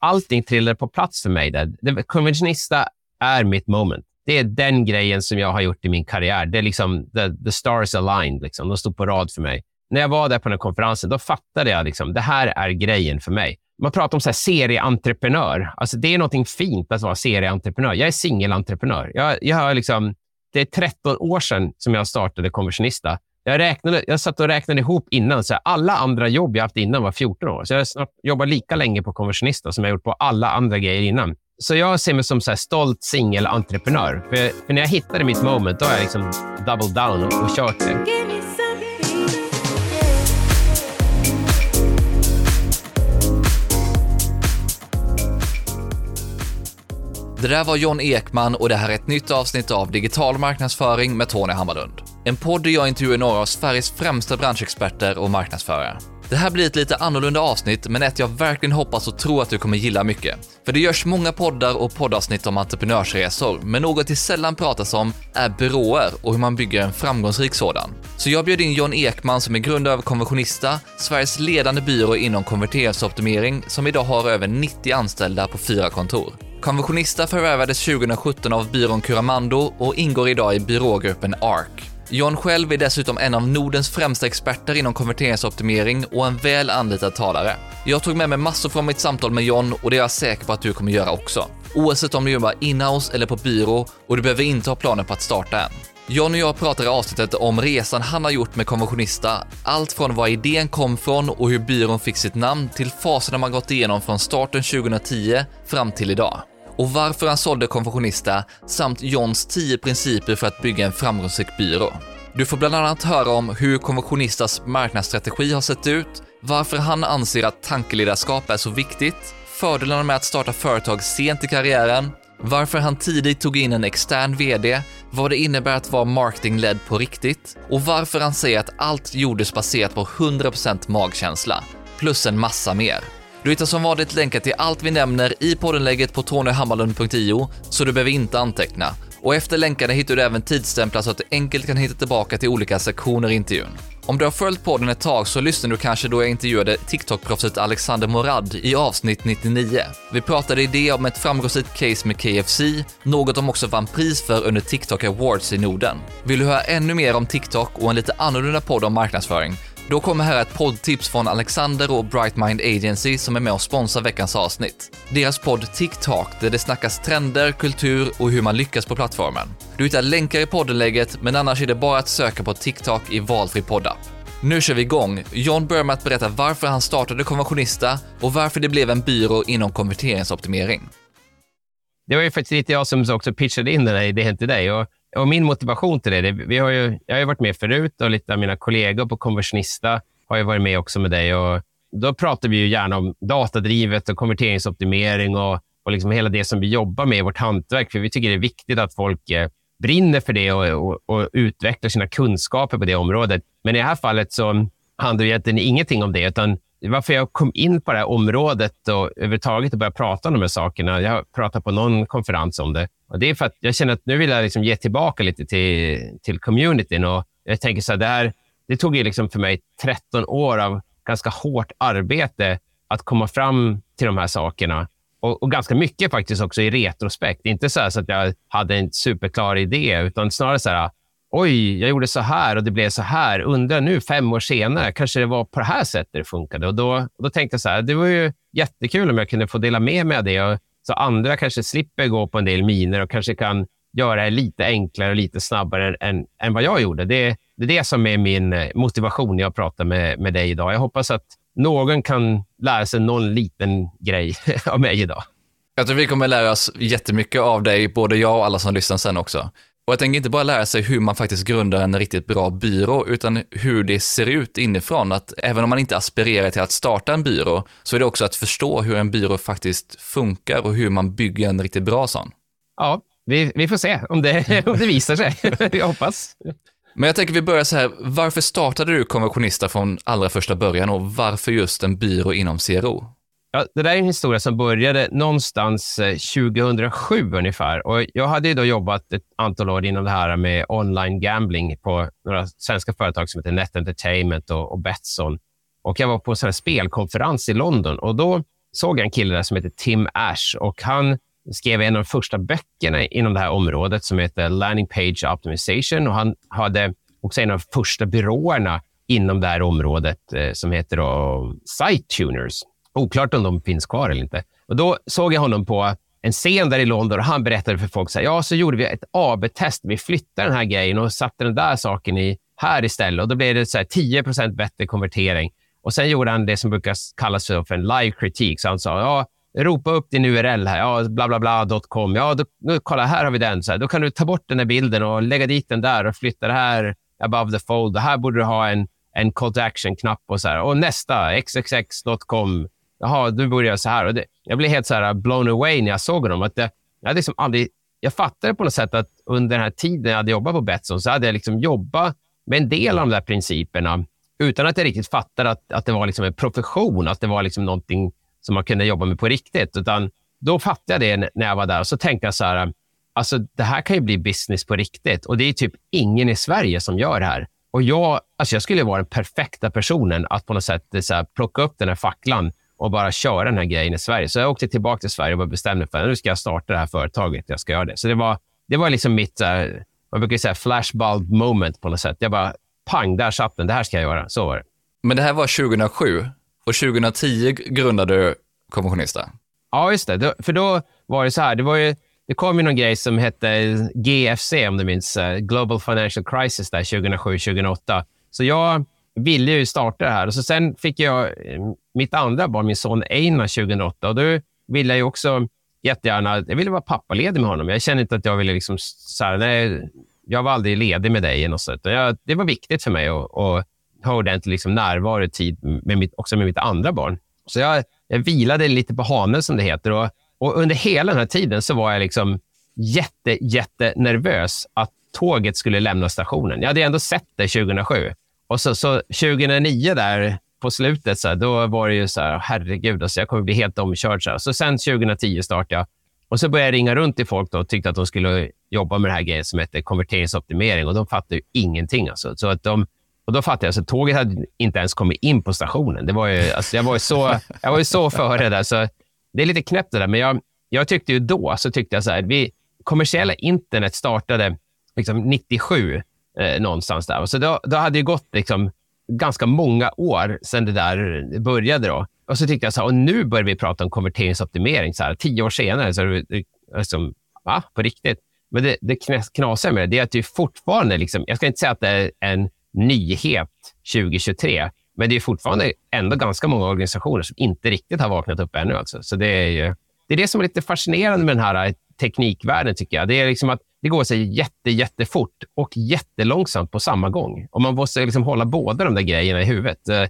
allting trillade på plats för mig. Där. Det, konventionista är mitt moment. Det är den grejen som jag har gjort i min karriär. Det är liksom the, the stars aligned. Liksom. De stod på rad för mig. När jag var där på den konferensen, då fattade jag liksom, det här är grejen för mig. Man pratar om så här serieentreprenör. Alltså, det är något fint att vara serieentreprenör. Jag är singelentreprenör. Jag, jag har liksom, det är 13 år sedan som jag startade Konventionista. Jag, räknade, jag satt och räknade ihop innan. Så här, alla andra jobb jag haft innan var 14 år. Så jag har snart jobbat lika länge på Konversionista som jag gjort på alla andra grejer innan. Så jag ser mig som så här stolt singelentreprenör. För, för när jag hittade mitt moment, då har jag liksom double down och, och kört det. Det där var John Ekman och det här är ett nytt avsnitt av Digital marknadsföring med Tony Hammarlund. En podd där jag intervjuar några av Sveriges främsta branschexperter och marknadsförare. Det här blir ett lite annorlunda avsnitt, men ett jag verkligen hoppas och tror att du kommer gilla mycket. För det görs många poddar och poddavsnitt om entreprenörsresor, men något det sällan pratas om är byråer och hur man bygger en framgångsrik sådan. Så jag bjöd in John Ekman som är grundare av Konversionista, Sveriges ledande byrå inom konverteringsoptimering, som idag har över 90 anställda på fyra kontor. Konversionista förvärvades 2017 av byrån Curamando och ingår idag i byrågruppen ARK. John själv är dessutom en av Nordens främsta experter inom konverteringsoptimering och en väl anlitad talare. Jag tog med mig massor från mitt samtal med John och det är jag säker på att du kommer göra också. Oavsett om du jobbar inhouse eller på byrå och du behöver inte ha planer på att starta än. John och jag pratar i avsnittet om resan han har gjort med Konventionista, allt från var idén kom från och hur byrån fick sitt namn till faserna man gått igenom från starten 2010 fram till idag och varför han sålde Konfessionista samt Johns 10 principer för att bygga en framgångsrik byrå. Du får bland annat höra om hur Konfessionistas marknadsstrategi har sett ut, varför han anser att tankeledarskap är så viktigt, fördelarna med att starta företag sent i karriären, varför han tidigt tog in en extern VD, vad det innebär att vara marketingledd på riktigt och varför han säger att allt gjordes baserat på 100% magkänsla, plus en massa mer. Du hittar som vanligt länkar till allt vi nämner i poddenlägget på tonyhammarlund.io, så du behöver inte anteckna. Och efter länkarna hittar du även tidsstämplar så att du enkelt kan hitta tillbaka till olika sektioner i intervjun. Om du har följt podden ett tag så lyssnar du kanske då jag intervjuade TikTok-proffset Alexander Morad i avsnitt 99. Vi pratade i det om ett framgångsrikt case med KFC, något de också vann pris för under TikTok Awards i Norden. Vill du höra ännu mer om TikTok och en lite annorlunda podd om marknadsföring då kommer här ett poddtips från Alexander och Brightmind Agency som är med och sponsrar veckans avsnitt. Deras podd TikTok där det snackas trender, kultur och hur man lyckas på plattformen. Du hittar länkar i poddenlägget, men annars är det bara att söka på TikTok i valfri poddapp. Nu kör vi igång. John börjar med att berätta varför han startade Konversionista och varför det blev en byrå inom konverteringsoptimering. Det var ju faktiskt lite jag som också pitchade in den här idén till dig. Och och min motivation till det, det vi har ju, jag har ju varit med förut och lite av mina kollegor på Konversionista har ju varit med också med dig. Och då pratar vi ju gärna om datadrivet och konverteringsoptimering och, och liksom hela det som vi jobbar med i vårt hantverk. För vi tycker det är viktigt att folk eh, brinner för det och, och, och, utvecklar sina kunskaper på det området. Men i det här fallet så handlar det egentligen ingenting om det, utan varför jag kom in på det här området och överhuvudtaget började prata om de här sakerna. Jag har pratat på någon konferens om det. Och det är för att jag känner att nu vill jag liksom ge tillbaka lite till, till communityn. Och jag tänker så här, det, här, det tog ju liksom för mig 13 år av ganska hårt arbete att komma fram till de här sakerna. Och, och ganska mycket faktiskt också i retrospekt. Inte så, så att jag hade en superklar idé, utan snarare så här, oj, jag gjorde så här och det blev så här. Undrar nu, fem år senare, kanske det var på det här sättet det funkade. Och då, och då tänkte jag så här, det var ju jättekul om jag kunde få dela med mig av det. Och, så andra kanske slipper gå på en del miner och kanske kan göra det lite enklare och lite snabbare än, än vad jag gjorde. Det, det är det som är min eh, motivation när jag pratar med, med dig idag. Jag hoppas att någon kan lära sig någon liten grej av mig idag. Jag tror vi kommer lära oss jättemycket av dig, både jag och alla som lyssnar sen också. Och jag tänker inte bara lära sig hur man faktiskt grundar en riktigt bra byrå, utan hur det ser ut inifrån. Att även om man inte aspirerar till att starta en byrå, så är det också att förstå hur en byrå faktiskt funkar och hur man bygger en riktigt bra sån. Ja, vi, vi får se om det, om det visar sig. jag hoppas. Men jag tänker vi börjar så här, varför startade du Konversionista från allra första början och varför just en byrå inom CRO? Ja, det där är en historia som började någonstans eh, 2007 ungefär. Och jag hade då jobbat ett antal år inom det här med online gambling på några svenska företag som heter Net Entertainment och, och Betsson. Och jag var på en spelkonferens i London och då såg jag en kille där som heter Tim Ash och han skrev en av de första böckerna inom det här området som heter Landing Page Optimization och han hade också en av de första byråerna inom det här området eh, som heter då eh, Site Tuners. Oklart om de finns kvar eller inte. Och Då såg jag honom på en scen där i London och han berättade för folk så här, ja, så gjorde vi ett AB-test. Vi flyttade den här grejen och satte den där saken i här istället och då blev det så här 10% bättre konvertering. Och Sen gjorde han det som brukar kallas för en live kritik. Så han sa, ja, ropa upp din URL här, ja, bla bla bla.com. Ja, då, nu, kolla, här har vi den. Så här, då kan du ta bort den här bilden och lägga dit den där och flytta det här above the fold. Och här borde du ha en, en call to action-knapp och så här. Och nästa, xxx.com. Jaha, nu börjar jag så här. Och det, jag blev helt så här blown away när jag såg honom. Att det, jag, hade liksom aldrig, jag fattade på något sätt att under den här tiden jag hade jobbat på Betsson så hade jag liksom jobbat med en del av de där principerna utan att jag riktigt fattade att, att det var liksom en profession, att det var liksom någonting som man kunde jobba med på riktigt. Utan då fattade jag det när jag var där och så tänkte jag så här, alltså det här kan ju bli business på riktigt och det är typ ingen i Sverige som gör det här. Och jag, alltså jag skulle vara den perfekta personen att på något sätt så här, plocka upp den här facklan och bara köra den här grejen i Sverige. Så jag åkte tillbaka till Sverige och bestämde för att nu ska jag starta det här företaget. Jag ska göra det. Så det var, det var liksom mitt, man brukar säga flashbulb moment på något sätt. Jag bara, pang, där satt den. Det här ska jag göra. Så var det. Men det här var 2007 och 2010 grundade du Konventionista. Ja, just det. För då var det så här. Det, var ju, det kom ju någon grej som hette GFC, om du minns. Eh, Global Financial Crisis där 2007-2008. Så jag ville ju starta det här. Och så sen fick jag eh, mitt andra barn, min son Einar, 2008. Och då ville jag ju också jättegärna... Jag ville vara pappaledig med honom. Jag kände inte att jag ville liksom... Så här, nej, jag var aldrig ledig med dig. Och så. Jag, det var viktigt för mig att, att ha ordentlig liksom närvaro tid med mitt, också med mitt andra barn. Så jag, jag vilade lite på hanen, som det heter. Och, och, under hela den här tiden så var jag liksom jätte, jätte nervös att tåget skulle lämna stationen. Jag hade ändå sett det 2007. Och så, så 2009 där på slutet, så här, då var det ju så här, herregud, alltså jag kommer bli helt omkörd. Så, här. så sen 2010 startade jag. Och så började jag ringa runt till folk och tyckte att de skulle jobba med det här grejen som heter konverteringsoptimering och de fattade ju ingenting. Alltså. Så att de, och då fattade jag, att tåget hade inte ens kommit in på stationen. Det var ju, alltså, jag, var ju så, jag var ju så före där, så det är lite knäppt det där. Men jag, jag tyckte ju då, så tyckte jag så här, vi, kommersiella internet startade liksom 97 eh, någonstans där. Så då, då hade det gått liksom ganska många år sedan det där började. Då. Och så tyckte jag så här, och nu börjar vi prata om konverteringsoptimering, så här, tio år senare. Så det, eh, liksom, va? På riktigt? Men det, det knasiga med det, det är att det fortfarande, liksom, jag ska inte säga att det är en nyhet 2023, men det är fortfarande ändå ganska många organisationer som inte riktigt har vaknat upp ännu. Alltså. Så det är, ju, det är det som är lite fascinerande med den här eh, teknikvärlden, tycker jag. Det är liksom att det går så jätte, jättefort och jättelångsamt på samma gång. Och man måste liksom hålla båda de där grejerna i huvudet. Eh,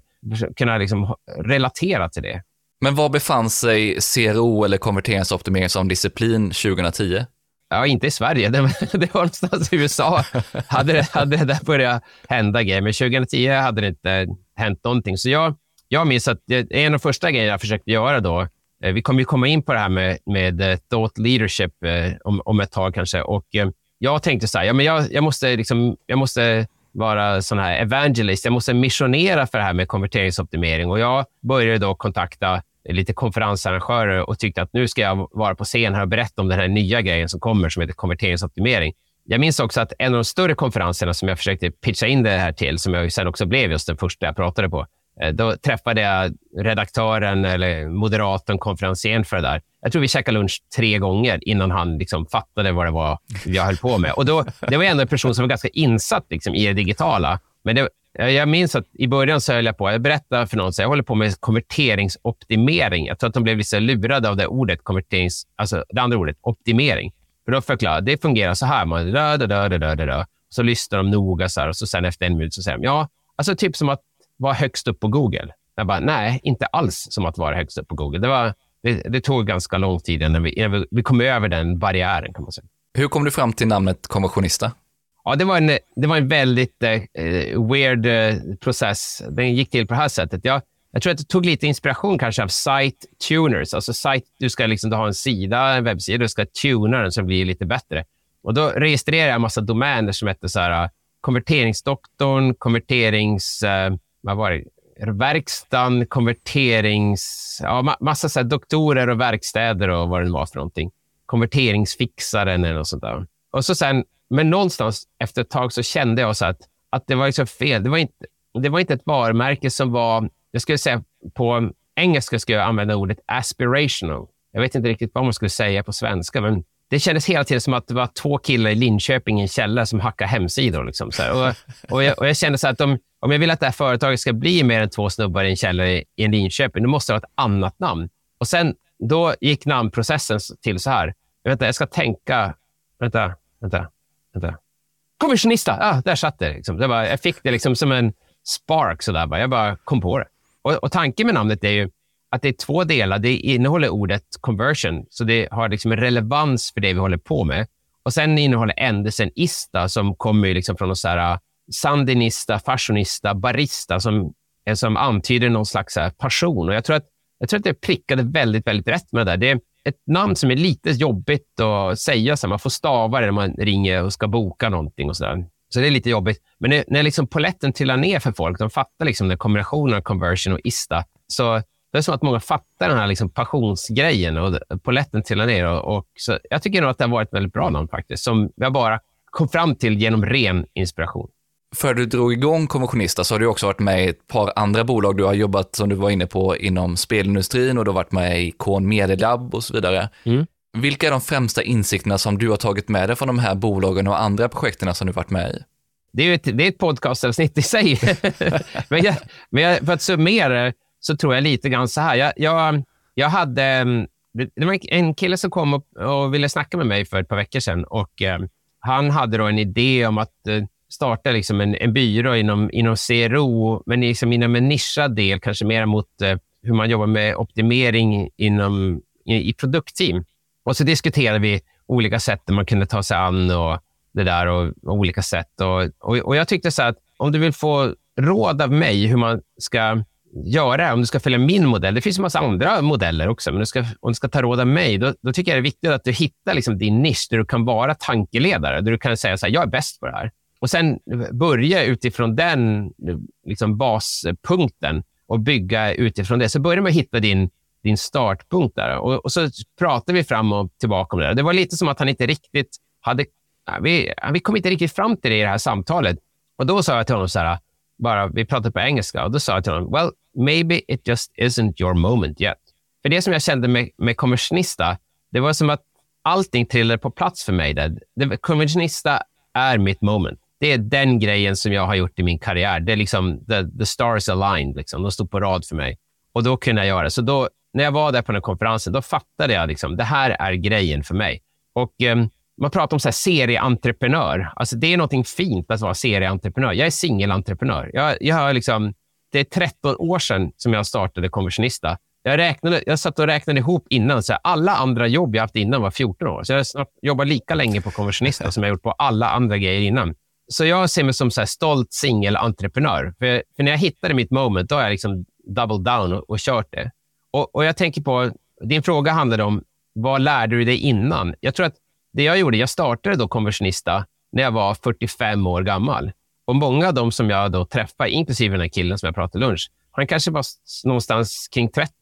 kunna liksom relatera till det. Men var befann sig CRO eller konverteringsoptimering som disciplin 2010? Ja, inte i Sverige. Det, det var någonstans i USA. hade, det, hade det där börjat hända grejer. Men 2010 hade det inte hänt någonting. Så jag, jag minns att en av de första grejerna jag försökte göra då, Eh, vi kommer ju komma in på det här med, med eh, thought leadership eh, om, om ett tag kanske. Och eh, jag tänkte så här, ja, men jag, jag, måste liksom, jag måste vara sån här evangelist. Jag måste missionera för det här med konverteringsoptimering. Och jag började då kontakta lite konferensarrangörer och tyckte att nu ska jag vara på scen här och berätta om den här nya grejen som kommer som heter konverteringsoptimering. Jag minns också att en av de större konferenserna som jag försökte pitcha in det här till, som jag sen också blev just den första jag pratade på, Eh, då träffade jag redaktören eller moderatorn, konferencieren för det där. Jag tror vi käkade lunch tre gånger innan han liksom fattade vad det var jag höll på med. Och då, det var ändå en person som var ganska insatt liksom, i det digitala. Men det, eh, jag minns att i början så höll jag på, jag berättade för någon, så jag håller på med konverteringsoptimering. Jag tror att de blev lite lurade av det ordet, konverterings, alltså det andra ordet, optimering. För då förklarade jag, det fungerar så här. Man, da, da, da, da, da, da. Så lyssnar de noga så här, och så sen efter en minut så säger de, ja, alltså typ som att vara högst upp på Google. Jag bara, nej, inte alls som att vara högst upp på Google. Det, var, det, det tog ganska lång tid innan vi, innan vi, vi kom över den barriären, kan man säga. Hur kom du fram till namnet konversionista? Ja, det var en, det var en väldigt eh, weird eh, process. Den gick till på det här sättet. Jag, jag tror att det tog lite inspiration kanske av site tuners. Alltså site, du ska liksom ha en sida, en webbsida, du ska tuna den så det blir lite bättre. Och då registrerade jag en massa domäner som hette så här, konverteringsdoktorn, konverterings... Eh, man var verkstaden, konverterings... Ja, massa så doktorer och verkstäder och vad det var för någonting. Konverteringsfixaren eller något sånt där. Och så sen, men någonstans efter ett tag så kände jag så att, att det var liksom fel. Det var, inte, det var inte ett varumärke som var, jag skulle säga på engelska skulle jag använda ordet aspirational. Jag vet inte riktigt vad man skulle säga på svenska, men det kändes hela tiden som att det var två killar i Linköping i en källare som hackade hemsidor. Liksom, så och, och, jag, och jag kände så att de om jag vill att det här företaget ska bli mer än två snubbar i en källare i, i en Linköping, då måste det ha ett annat namn. Och sen, då gick namnprocessen till så här. Vänta, jag ska tänka. Vänta, vänta, vänta. Kommissionista! Ah, där satt det. Liksom. det bara, jag fick det liksom som en spark. Så där, bara. Jag bara kom på det. Och, och tanken med namnet är ju att det är två delar. Det innehåller ordet conversion, så det har liksom en relevans för det vi håller på med. Och sen innehåller ändelsen ista, som kommer liksom från något så här, sandinista, fashionista, barista, som, som antyder någon slags här, passion. Och jag tror, att, jag tror att det prickade väldigt, väldigt rätt med det där. Det är ett namn som är lite jobbigt att säga. Så man får stava det när man ringer och ska boka någonting. och så, där. så det är lite jobbigt. Men när, när liksom poletten trillar ner för folk, de fattar liksom den kombinationen av conversion och ista, så det är som att många fattar den här liksom passionsgrejen och poletten trillar ner. Och, och, så jag tycker nog att det har varit ett väldigt bra namn faktiskt, som jag bara kom fram till genom ren inspiration. För du drog igång Konventionista så har du också varit med i ett par andra bolag. Du har jobbat, som du var inne på, inom spelindustrin och du har varit med i Kon Medielab och så vidare. Mm. Vilka är de främsta insikterna som du har tagit med dig från de här bolagen och andra projekten som du varit med i? Det är ett, det är ett podcastavsnitt i sig. men, jag, men jag, för att summera så tror jag lite grann så här. Jag, jag, jag hade, mm, det var en kille som kom upp och ville snacka med mig för ett par veckor sedan. Och, eh, han hade då en idé om att eh, starta liksom en, en byrå inom, inom CRO, men liksom inom en nischad del, kanske mer mot eh, hur man jobbar med optimering inom, i, i produktteam. Och så diskuterade vi olika sätt man kunde ta sig an och det där och, och olika sätt. Och, och, och, jag tyckte så att om du vill få råd av mig hur man ska göra, om du ska följa min modell. Det finns en massa andra modeller också, men du ska, om du ska ta råd av mig, då, då tycker jag det är viktigt att du hittar liksom din nisch där du kan vara tankeledare, där du kan säga så här, jag är bäst på det här. Och sen börja utifrån den liksom baspunkten och bygga utifrån det. Så börja med att hitta din, din startpunkt där. Och, och så pratar vi fram och tillbaka om det. Det var lite som att han inte riktigt hade... Vi, vi kom inte riktigt fram till det i det här samtalet. Och då sa jag till honom så här, bara, vi pratade på engelska och då sa jag till honom, well, maybe it just isn't your moment yet. För det som jag kände med, med konversionista, det var som att allting trillade på plats för mig. Där. Det, konversionista är mitt moment. Det är den grejen som jag har gjort i min karriär. Det är liksom the, the stars aligned. Liksom. De stod på rad för mig. Och då kunde jag göra det. Så då, när jag var där på den konferensen, då fattade jag liksom, det här är grejen för mig. Och um, man pratar om så här serieentreprenör. Alltså det är något fint att vara serieentreprenör. Jag är singelentreprenör. Jag, jag har liksom, det är 13 år sedan som jag startade Konversionista. Jag, räknade, jag satt och räknade ihop innan. Så här, alla andra jobb jag haft innan var 14 år. Så jag har snart jobbat lika länge på Konversionista som jag gjort på alla andra grejer innan. Så jag ser mig som så här stolt singelentreprenör. För, för när jag hittade mitt moment, då har jag liksom double down och, och kört det. Och, och jag tänker på, din fråga handlade om vad lärde du dig innan? Jag tror att det jag gjorde, jag startade då Konversionista när jag var 45 år gammal. Och många av dem som jag då träffade, inklusive den här killen som jag pratade lunch, han kanske var någonstans kring 30.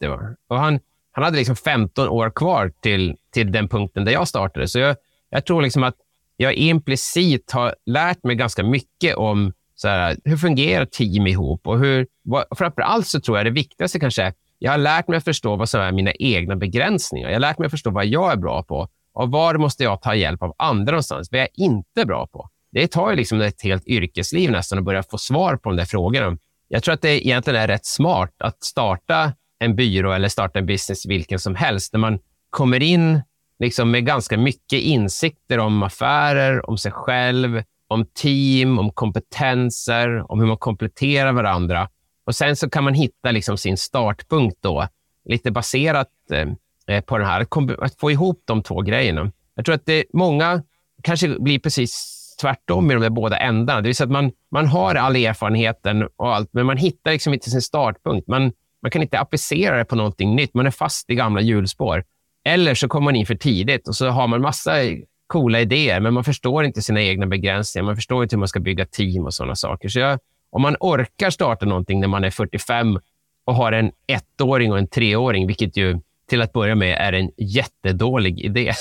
Och han, han hade liksom 15 år kvar till, till den punkten där jag startade. Så jag, jag tror liksom att jag implicit har lärt mig ganska mycket om så här, hur fungerar team ihop och hur, framför allt så tror jag det viktigaste kanske är jag har lärt mig att förstå vad som är mina egna begränsningar. Jag har lärt mig att förstå vad jag är bra på och var måste jag ta hjälp av andra någonstans? Vad är jag inte bra på? Det tar ju liksom ett helt yrkesliv nästan att börja få svar på de där frågorna. Jag tror att det egentligen är rätt smart att starta en byrå eller starta en business vilken som helst, där man kommer in liksom med ganska mycket insikter om affärer, om sig själv, om team, om kompetenser, om hur man kompletterar varandra. Och Sen så kan man hitta liksom sin startpunkt då, lite baserat eh, eh på den här. Att få ihop de två grejerna. Jag tror att det, många kanske blir precis tvärtom i de där båda ändarna. Det vill säga att man, man har all erfarenheten och allt, men man hittar liksom inte sin startpunkt. Man, man kan inte applicera det på någonting nytt. Man är fast i gamla hjulspår. Eller så kommer man in för tidigt och så har man massa coola idéer, men man förstår inte sina egna begränsningar. Man förstår inte hur man ska bygga team och sådana saker. Så jag, om man orkar starta någonting när man är 45 och har en ettåring och en treåring, vilket ju till att börja med är en jättedålig idé.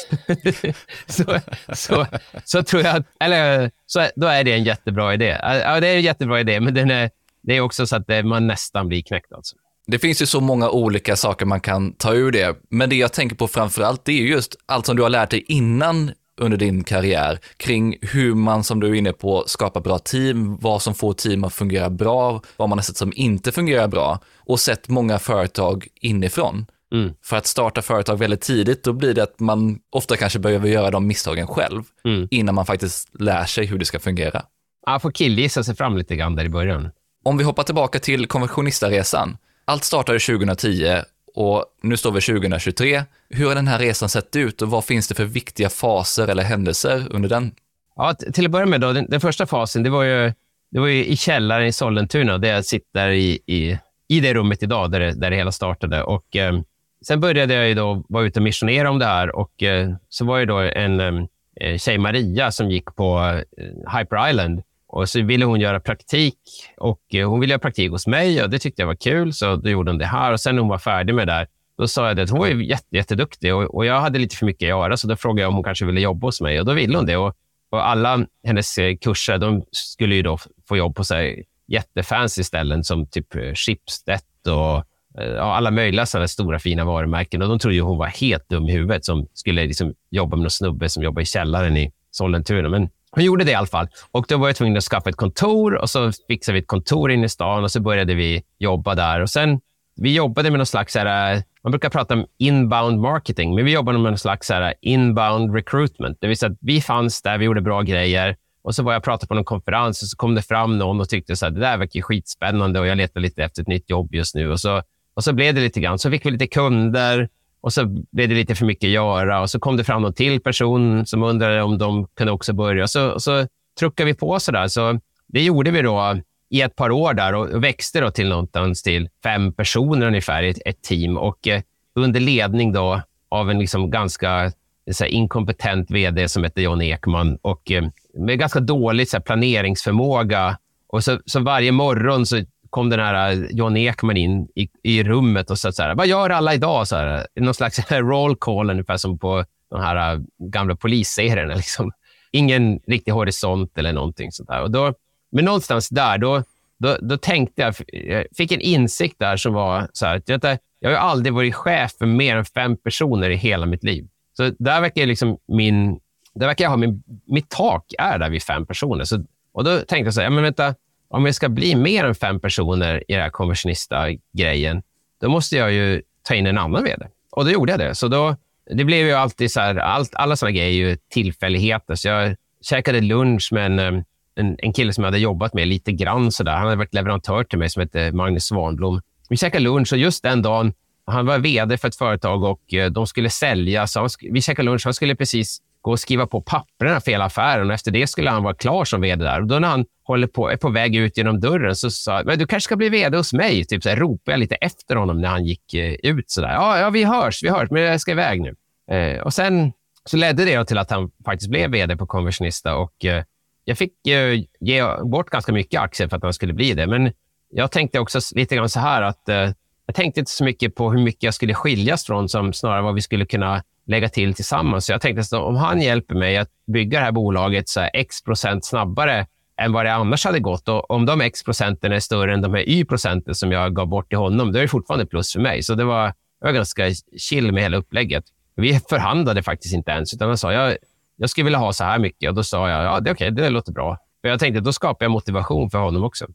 så, så, så tror jag att, eller så, då är det en jättebra idé. Ja, det är en jättebra idé, men den är, det är också så att man nästan blir knäckt. Alltså. Det finns ju så många olika saker man kan ta ur det, men det jag tänker på framför allt, det är just allt som du har lärt dig innan under din karriär kring hur man, som du är inne på, skapar bra team, vad som får team att fungera bra, vad man har sett som inte fungerar bra och sett många företag inifrån. Mm. För att starta företag väldigt tidigt, då blir det att man ofta kanske behöver göra de misstagen själv mm. innan man faktiskt lär sig hur det ska fungera. Man får killgissa sig fram lite grann där i början. Om vi hoppar tillbaka till konversionistaresan. Allt startade 2010 och nu står vi 2023. Hur har den här resan sett ut och vad finns det för viktiga faser eller händelser under den? Ja, till att börja med, då, den, den första fasen, det var ju, det var ju i källaren i Sollentuna, där jag sitter i, i, i det rummet idag, där det, där det hela startade. Och, eh, sen började jag ju då vara ute och missionera om det här och eh, så var det då en eh, eh, tjej, Maria, som gick på eh, Hyper Island och så ville hon göra praktik och eh, hon ville göra praktik hos mig och det tyckte jag var kul, så då gjorde hon det här. Och sen när hon var färdig med det där, då sa jag att hon var jätte, jätteduktig och, och jag hade lite för mycket att göra, så då frågade jag om hon kanske ville jobba hos mig och då ville hon det. Och, och alla hennes eh, kurser, de skulle ju då få jobb på sig jättefancy ställen som typ eh, Schibsted och ja, alla möjliga sådana stora fina varumärken. Och de trodde ju hon var helt dum i huvudet som skulle liksom jobba med någon snubbe som jobbar i källaren i Sollentuna. Men hon gjorde det i alla fall. Och då var jag tvungen att skaffa ett kontor och så fixade vi ett kontor inne i stan och så började vi jobba där. Och sen, vi jobbade med någon slags, här, man brukar prata om inbound marketing, men vi jobbade med någon slags här, inbound recruitment. Det vill säga att vi fanns där, vi gjorde bra grejer och så var jag och pratade på någon konferens och så kom det fram någon och tyckte att det där verkar skitspännande och jag letar lite efter ett nytt jobb just nu. Och så, och så blev det lite grann. Så fick vi lite kunder och så blev det lite för mycket att göra och så kom det fram någon till person som undrade om de kunde också börja. Så, och så truckade vi på så där. Så det gjorde vi då i ett par år där och växte då till någonstans till fem personer ungefär i ett, ett team och eh, under ledning då av en liksom ganska eh, så här, inkompetent vd som heter John Ekman och eh, med ganska dålig så här, planeringsförmåga. Och så, så varje morgon så kom den här eh, John Ekman in i, i rummet och sa så här, vad gör alla idag? Så här, någon slags roll call, ungefär som på de här eh, gamla polisserierna. Liksom. Ingen riktig horisont eller någonting sånt där. Och då, men någonstans där, då, då, då tänkte jag, jag fick en insikt där som var så här, jag, jag har aldrig varit chef för mer än fem personer i hela mitt liv. Så där verkar liksom min, där verkar jag ha min, mitt tak är där vid fem personer. Så, och då tänkte jag så här, ja, men vänta, om jag ska bli mer än fem personer i den här konversionista-grejen, då måste jag ju ta in en annan vd. Och då gjorde jag det. Så då, det blev ju alltid så här, allt, alla sådana grejer är ju tillfälligheter. Så jag käkade lunch med en, en, en kille som jag hade jobbat med lite grann. Så där. Han hade varit leverantör till mig som hette Magnus Svanblom. Vi käkade lunch och just den dagen, han var vd för ett företag och eh, de skulle sälja. Så vi käkade lunch. Han skulle precis gå och skriva på papperna för hela affären och efter det skulle han vara klar som vd där. Och då när han håller på, är på väg ut genom dörren så sa men du kanske ska bli vd hos mig. Typ så här, ropade jag lite efter honom när han gick eh, ut. Så där. Ja, ja, vi hörs, vi hörs, men jag ska iväg nu. Eh, och sen så ledde det till att han faktiskt blev vd på Conversionista och eh, jag fick eh, ge bort ganska mycket aktier för att han skulle bli det. Men jag tänkte också lite grann så här att eh, jag tänkte inte så mycket på hur mycket jag skulle skiljas från som snarare vad vi skulle kunna lägga till tillsammans. Så jag tänkte att om han hjälper mig att bygga det här bolaget så x procent snabbare än vad det annars hade gått. Och om de x procenten är större än de här y procenten som jag gav bort till honom, då är det fortfarande plus för mig. Så det var, var ganska chill med hela upplägget. Vi förhandlade faktiskt inte ens, utan han sa jag, jag skulle vilja ha så här mycket. Och Då sa jag ja, det är okej, okay, det låter bra. För jag tänkte då skapar jag motivation för honom också.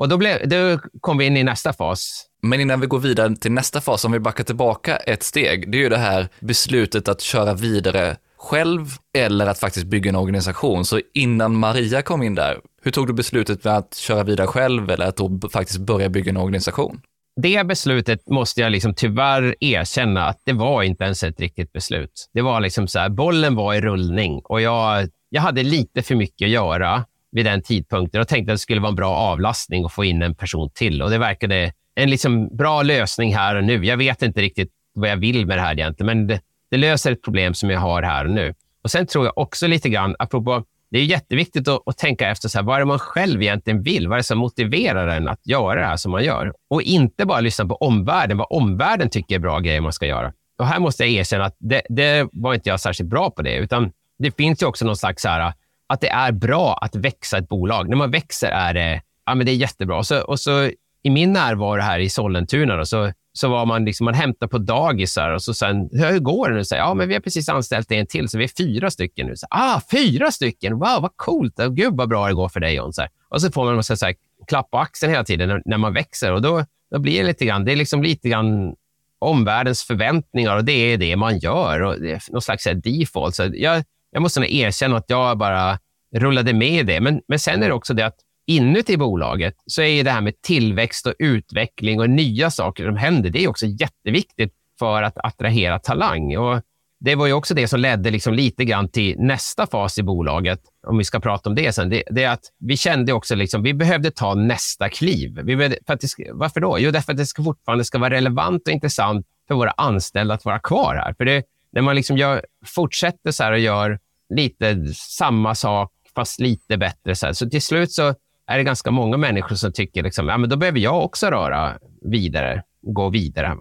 Och då, blev, då kom vi in i nästa fas. Men innan vi går vidare till nästa fas, om vi backar tillbaka ett steg, det är ju det här beslutet att köra vidare själv eller att faktiskt bygga en organisation. Så innan Maria kom in där, hur tog du beslutet med att köra vidare själv eller att då faktiskt börja bygga en organisation? Det beslutet måste jag liksom tyvärr erkänna att det var inte ens ett riktigt beslut. Det var liksom så här, bollen var i rullning och jag, jag hade lite för mycket att göra vid den tidpunkten och tänkte att det skulle vara en bra avlastning att få in en person till. Och Det verkade en liksom bra lösning här och nu. Jag vet inte riktigt vad jag vill med det här egentligen, men det, det löser ett problem som jag har här och nu. Och Sen tror jag också lite grann, apropå det är jätteviktigt att, att, tänka efter så här, vad är det man själv egentligen vill. Vad är det som motiverar en att göra det här som man gör? Och inte bara lyssna på omvärlden, vad omvärlden tycker är bra grejer man ska göra. Och här måste jag erkänna att det, det var inte jag särskilt bra på det, utan det finns ju också någon slags så här, att det är bra att växa ett bolag. När man växer är det, ja, men det är jättebra. Och så, och så i min närvaro här i Sollentuna då, så, så var man liksom, man hämtar på dagisar och så sen, hur går det nu? Så, ja, men vi har precis anställt en till, så vi är fyra stycken nu. Så, ah, fyra stycken! Wow, vad coolt! Gud, vad bra det går för dig, John. Så och så får man så här, klapp på axeln hela tiden när, när, man växer och då, då blir det lite grann, det är liksom lite grann omvärldens förväntningar och det är det man gör. Och det är någon slags default. Så jag, jag måste nog erkänna att jag bara rullade med i det. Men, men sen är det också det att inuti bolaget så är det här med tillväxt och utveckling och nya saker som händer, det är också jätteviktigt för att attrahera talang. Och det var ju också det som ledde liksom lite grann till nästa fas i bolaget, om vi ska prata om det sen. Det, det är att vi kände också liksom, vi behövde ta nästa kliv. Vi behövde, för att ska, varför då? Jo, därför att det ska fortfarande ska vara relevant och intressant för våra anställda att vara kvar här. För det, när man liksom gör, fortsätter så och gör lite samma sak, fast lite bättre, så, så till slut så är det ganska många människor som tycker liksom, ja, men då behöver jag också röra vidare, gå vidare.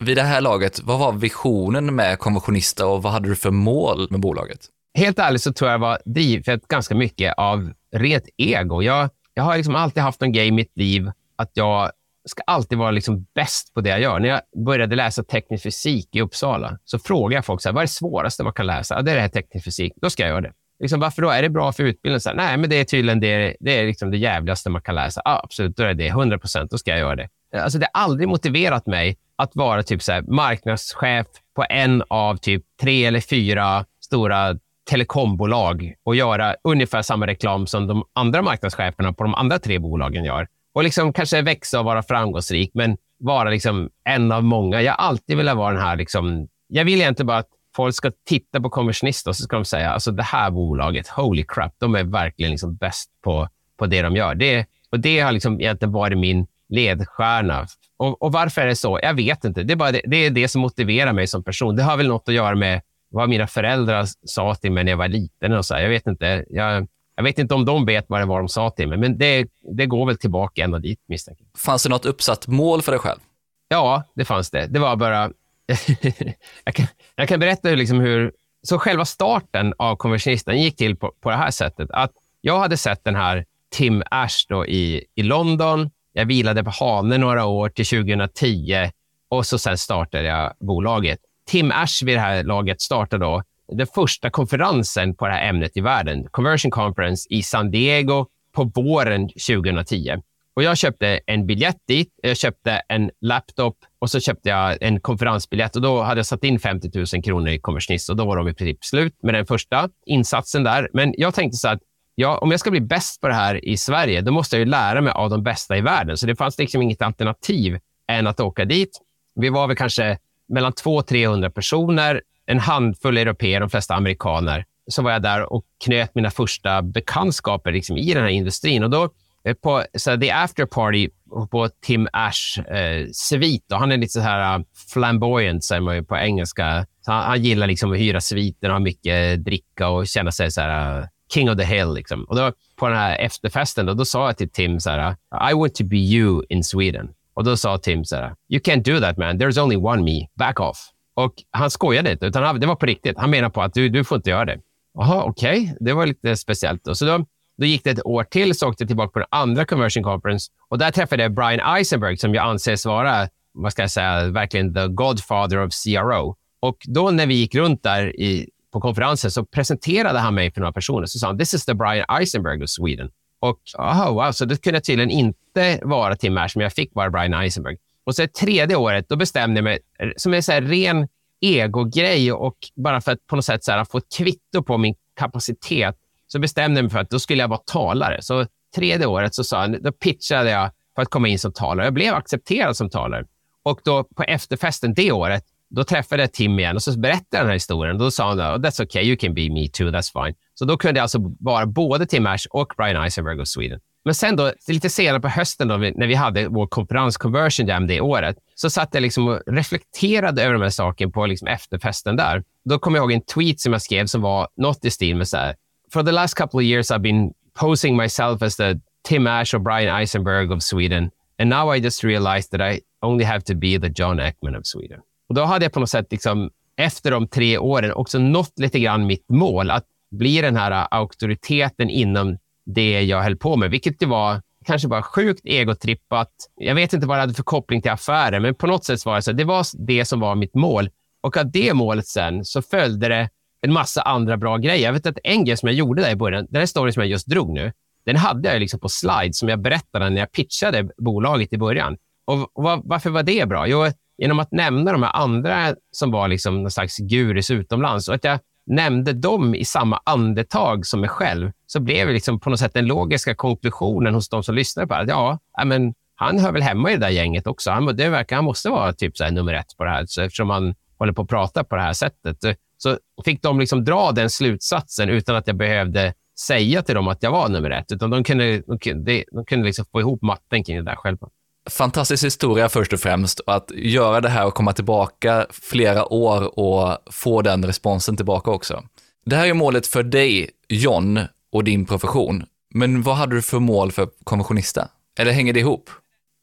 Vid det här laget, vad var visionen med Konventionista och vad hade du för mål med bolaget? Helt ärligt så tror jag var drivet ganska mycket av rent ego. Jag, jag har liksom alltid haft en grej i mitt liv att jag ska alltid vara liksom bäst på det jag gör. När jag började läsa teknisk fysik i Uppsala så frågade jag folk så här, vad är det svåraste man kan läsa. Ja, det är det här teknisk fysik. Då ska jag göra det. Liksom, varför då? Är det bra för utbildningen? Så här, Nej, men det är tydligen det, det, är liksom det jävligaste man kan läsa. Ja, absolut, då är det 100 procent. Då ska jag göra det. Alltså, det har aldrig motiverat mig att vara typ så här, marknadschef på en av typ tre eller fyra stora telekombolag och göra ungefär samma reklam som de andra marknadscheferna på de andra tre bolagen gör. Och liksom kanske växa och vara framgångsrik, men vara liksom en av många. Jag har alltid velat vara den här... Liksom, jag vill egentligen bara att folk ska titta på Conversionista och så ska de säga alltså det här bolaget, holy crap, de är verkligen liksom bäst på, på det de gör. Det, och det har liksom egentligen varit min ledstjärna. Och, och, varför är det så? Jag vet inte. Det är, bara det, det, är det som motiverar mig som person. Det har väl något att göra med vad mina föräldrar sa till mig när jag var liten. Och så. Jag vet inte. Jag, jag vet inte om de vet vad det var de sa till mig, men det, det går väl tillbaka ända dit misstänker Fanns det något uppsatt mål för dig själv? Ja, det fanns det. Det var bara... jag, kan, jag kan berätta hur, liksom hur... Så själva starten av konversionisten gick till på, på det här sättet. Att jag hade sett den här Tim Ash då i, i London. Jag vilade på Hane några år till 2010 och så sen startade jag bolaget. Tim Ash vid det här laget startade då den första konferensen på det här ämnet i världen, Conversion Conference i San Diego på våren 2010. Och jag köpte en biljett dit, jag köpte en laptop och så köpte jag en konferensbiljett och då hade jag satt in 50 000 kronor i Conversionist och då var de i princip slut med den första insatsen där. Men jag tänkte så att ja, om jag ska bli bäst på det här i Sverige, då måste jag ju lära mig av de bästa i världen. Så det fanns liksom inget alternativ än att åka dit. Vi var väl kanske mellan 200-300 personer, en handfull europeer, de flesta amerikaner. Så var jag där och knöt mina första bekantskaper liksom, i den här industrin. Och då eh, på så the after party på Tim Ash eh, svit. Och Han är lite så här eh, flamboyant, säger man på engelska. Så han, han, gillar liksom att hyra sviten och ha mycket dricka och känna sig så här, eh, king of the hill. Liksom. Och då, på den här efterfesten då, då sa jag till Tim så här, I want to be you in Sweden. Och då sa Tim så här, you can't do that man, there's only one me, back off. Och han skojade inte, utan han, det var på riktigt. Han menade på att du, du får inte göra det. Jaha, okej. Okay. Det var lite speciellt. Då. Så då, då gick det ett år till, så åkte jag tillbaka på den andra conversion conference och där träffade jag Brian Eisenberg som jag anses vara, vad ska jag säga, verkligen the godfather of CRO. Och då när vi gick runt där i, på konferensen så presenterade han mig för några personer. Så sa han, this is the Brian Eisenberg of Sweden. Och aha, wow, så det kunde tydligen inte vara Tim Ash, men jag fick vara Brian Eisenberg. Och så tredje året, då bestämde jag mig, som en så här ren egogrej och bara för att på något sätt så här, få ett kvitto på min kapacitet, så bestämde jag mig för att då skulle jag vara talare. Så tredje året så sa jag, då pitchade jag för att komma in som talare. Jag blev accepterad som talare. Och då på efterfesten det året, då träffade jag Tim igen och så berättade jag den här historien. Då sa han, oh, that's okay, you can be me too, that's fine. Så då kunde jag alltså vara både Tim Ash och Brian Eisenberg of Sweden. Men sen då, lite senare på hösten då, när vi hade vår konferens Conversion Jam det året, så satt jag liksom och reflekterade över de här sakerna på liksom efterfesten där. Då kom jag ihåg en tweet som jag skrev som var något i stil med så här, for the last couple of years, I've been posing myself as the Tim Ash or Brian Eisenberg of Sweden. And now I just realized that I only have to be the John Ekman of Sweden. Och då hade jag på något sätt, liksom, efter de tre åren, också nått lite grann mitt mål. Att bli den här auktoriteten inom det jag höll på med, vilket det var kanske bara sjukt egotrippat. Jag vet inte vad det hade för koppling till affären, men på något sätt var det så. Det var det som var mitt mål. Och av det målet sen så följde det en massa andra bra grejer. Jag vet att en grej som jag gjorde där i början, den här storyn som jag just drog nu, den hade jag liksom på slides som jag berättade när jag pitchade bolaget i början. Och varför var det bra? Jo, genom att nämna de här andra som var liksom någon slags gurus utomlands och att jag nämnde dem i samma andetag som mig själv, så blev det liksom på något sätt den logiska konklusionen hos de som lyssnade på det. Ja, men han hör väl hemma i det där gänget också. Han, det verkar, han måste vara typ så nummer ett på det här, så eftersom han håller på att prata på det här sättet. Så fick de liksom dra den slutsatsen utan att jag behövde säga till dem att jag var nummer ett, utan de kunde, de kunde, de kunde liksom få ihop matten kring det där själva. Fantastisk historia först och främst. Och att göra det här och komma tillbaka flera år och få den responsen tillbaka också. Det här är målet för dig, John, och din profession. Men vad hade du för mål för konventionista? Eller hänger det ihop?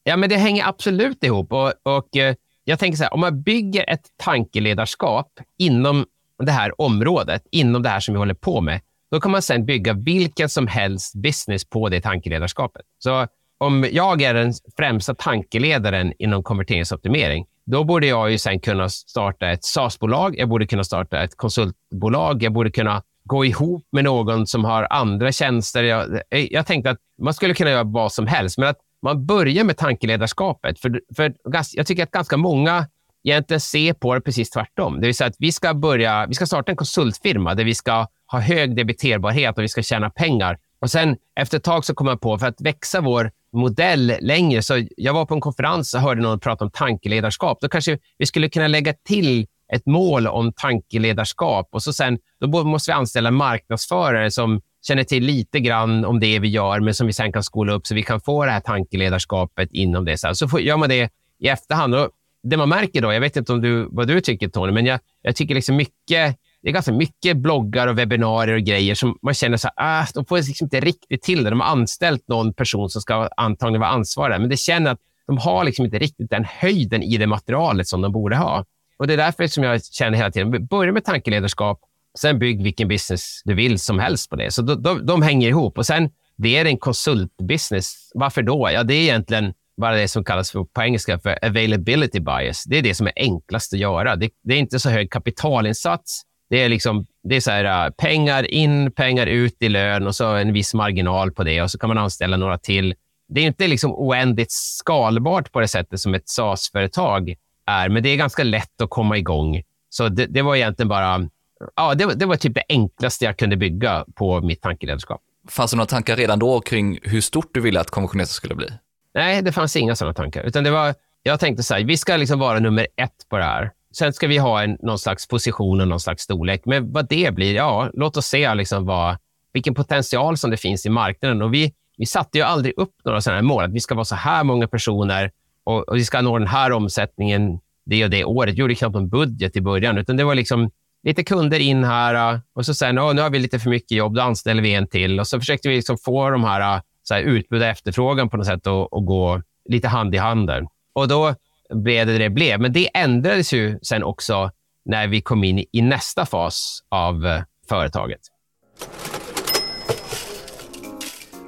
Ja, men det hänger absolut ihop. Och, och eh, jag tänker så här, om man bygger ett tankeledarskap inom det här området, inom det här som vi håller på med, då kan man sedan bygga vilken som helst business på det tankeledarskapet. Så om jag är den främsta tankeledaren inom konverteringsoptimering, då borde jag ju sen kunna starta ett SaaS-bolag. Jag borde kunna starta ett konsultbolag. Jag borde kunna gå ihop med någon som har andra tjänster. Jag, eh, jag tänkte att man skulle kunna göra vad som helst, men att man börjar med tankeledarskapet. För, för jag tycker att ganska många egentligen ser på det precis tvärtom. Det vill säga att vi ska, börja, vi ska starta en konsultfirma där vi ska ha hög debiterbarhet och vi ska tjäna pengar. Och sen efter ett tag så kom jag på, för att växa vår modell längre, så jag var på en konferens och hörde någon prata om tankeledarskap. Då kanske vi skulle kunna lägga till ett mål om tankeledarskap och så sen då måste vi anställa marknadsförare som känner till lite grann om det vi gör, men som vi sen kan skola upp så vi kan få det här tankeledarskapet inom det. Så, får, gör man det i efterhand. Och det man märker då, jag vet inte om du, vad du tycker Tony, men jag, jag tycker liksom mycket det är ganska mycket bloggar och webbinarier och grejer som man känner så här, ah, de får liksom inte riktigt till det. De har anställt någon person som ska antagligen vara ansvarig, men det känner att de har liksom inte riktigt den höjden i det materialet som de borde ha. Och Det är därför som jag känner hela tiden, börja med tankeledarskap, sen bygg vilken business du vill som helst på det. Så de, de, de hänger ihop. Och sen, det är en konsultbusiness. Varför då? Ja, det är egentligen bara det som kallas för, på engelska för availability bias. Det är det som är enklast att göra. Det, det är inte så hög kapitalinsats. Det är, liksom, det är så här, äh, pengar in, pengar ut i lön och så en viss marginal på det och så kan man anställa några till. Det är inte liksom oändligt skalbart på det sättet som ett SaaS-företag är, men det är ganska lätt att komma igång. Så det, det var egentligen bara ja, det, det, var typ det enklaste jag kunde bygga på mitt tankeledarskap. Fanns det några tankar redan då kring hur stort du ville att konventionellt skulle bli? Nej, det fanns inga sådana tankar. Utan det var, jag tänkte så här, vi ska liksom vara nummer ett på det här. Sen ska vi ha en, någon slags position och någon slags storlek. Men vad det blir, ja, låt oss se liksom vad, vilken potential som det finns i marknaden. Och vi, vi satte ju aldrig upp några sådana här mål, att vi ska vara så här många personer och, och vi ska nå den här omsättningen det och det året. Vi gjorde knappt en budget i början, utan det var liksom lite kunder in här ah, och så sen, oh, nu har vi lite för mycket jobb, då anställer vi en till. Och så försökte vi liksom få de här, ah, så här utbud och efterfrågan på något sätt och, gå lite hand i hand där. Och då blev det det blev. Men det ändrades ju sen också när vi kom in i nästa fas av eh, företaget.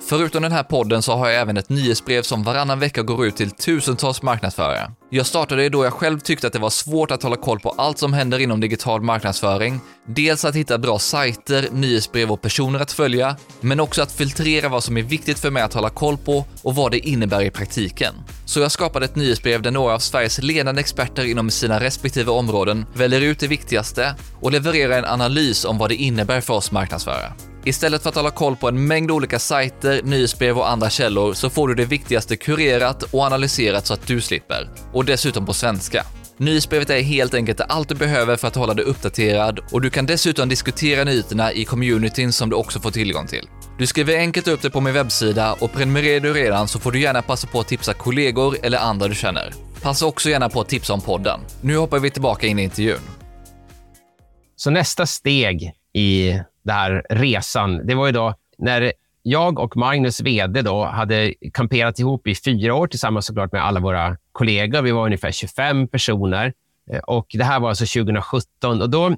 Förutom den här podden så har jag även ett nyhetsbrev som varannan vecka går ut till tusentals marknadsförare. Jag startade det då jag själv tyckte att det var svårt att hålla koll på allt som händer inom digital marknadsföring. Dels att hitta bra sajter, nyhetsbrev och personer att följa, men också att filtrera vad som är viktigt för mig att hålla koll på och vad det innebär i praktiken. Så jag skapade ett nyhetsbrev där några av Sveriges ledande experter inom sina respektive områden väljer ut det viktigaste och levererar en analys om vad det innebär för oss marknadsförare. Istället för att hålla koll på en mängd olika sajter, nyhetsbrev och andra källor så får du det viktigaste kurerat och analyserat så att du slipper. Och dessutom på svenska. Nyhetsbrevet är helt enkelt allt du behöver för att hålla dig uppdaterad och du kan dessutom diskutera nyheterna i communityn som du också får tillgång till. Du skriver enkelt upp det på min webbsida och prenumererar du redan så får du gärna passa på att tipsa kollegor eller andra du känner. Passa också gärna på att tipsa om podden. Nu hoppar vi tillbaka in i intervjun. Så nästa steg i den här resan. Det var ju då när jag och Magnus, vd, då, hade kamperat ihop i fyra år tillsammans såklart med alla våra kollegor. Vi var ungefär 25 personer. Eh, och Det här var alltså 2017. och Då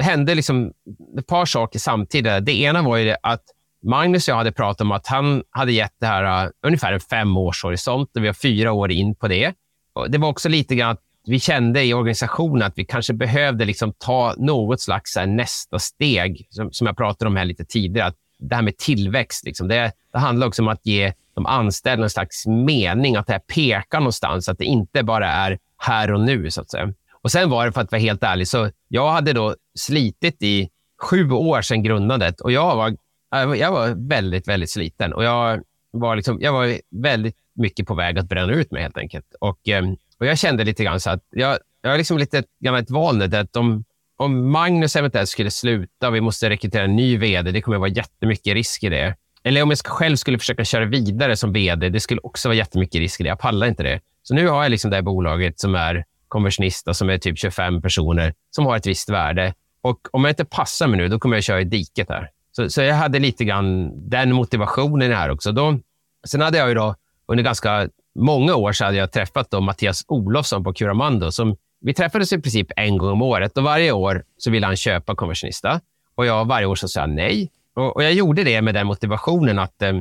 hände liksom ett par saker samtidigt. Det ena var ju att Magnus och jag hade pratat om att han hade gett det här uh, ungefär en femårshorisont och vi har fyra år in på det. Och det var också lite grann att vi kände i organisationen att vi kanske behövde liksom ta något slags här, nästa steg, som, som jag pratade om här lite tidigare. Att det här med tillväxt, liksom, det, det handlar också om att ge de anställda en slags mening, att det här pekar någonstans, att det inte bara är här och nu, så att säga. Och Sen var det, för att vara helt ärlig, så jag hade då slitit i sju år sedan grundandet och jag var, jag var väldigt, väldigt sliten. Och jag var, liksom, jag var väldigt mycket på väg att bränna ut mig helt enkelt. Och, eh, och jag kände lite grann så att jag, jag har liksom lite grann ett val nu, att om, om Magnus eventuellt skulle sluta och vi måste rekrytera en ny vd, det kommer att vara jättemycket risk i det. Eller om jag själv skulle försöka köra vidare som vd, det skulle också vara jättemycket risk i det. Jag pallar inte det. Så nu har jag liksom det här bolaget som är konversionista, som är typ 25 personer, som har ett visst värde. Och om jag inte passar mig nu, då kommer jag köra i diket här. Så, så jag hade lite grann den motivationen här också. Då, sen hade jag ju då, under ganska många år så hade jag träffat då Mattias Olofsson på Curamando. Som, vi träffades i princip en gång om året och varje år så ville han köpa konversionista. Och jag, varje år så sa jag nej. Och, och, jag gjorde det med den motivationen att, eh,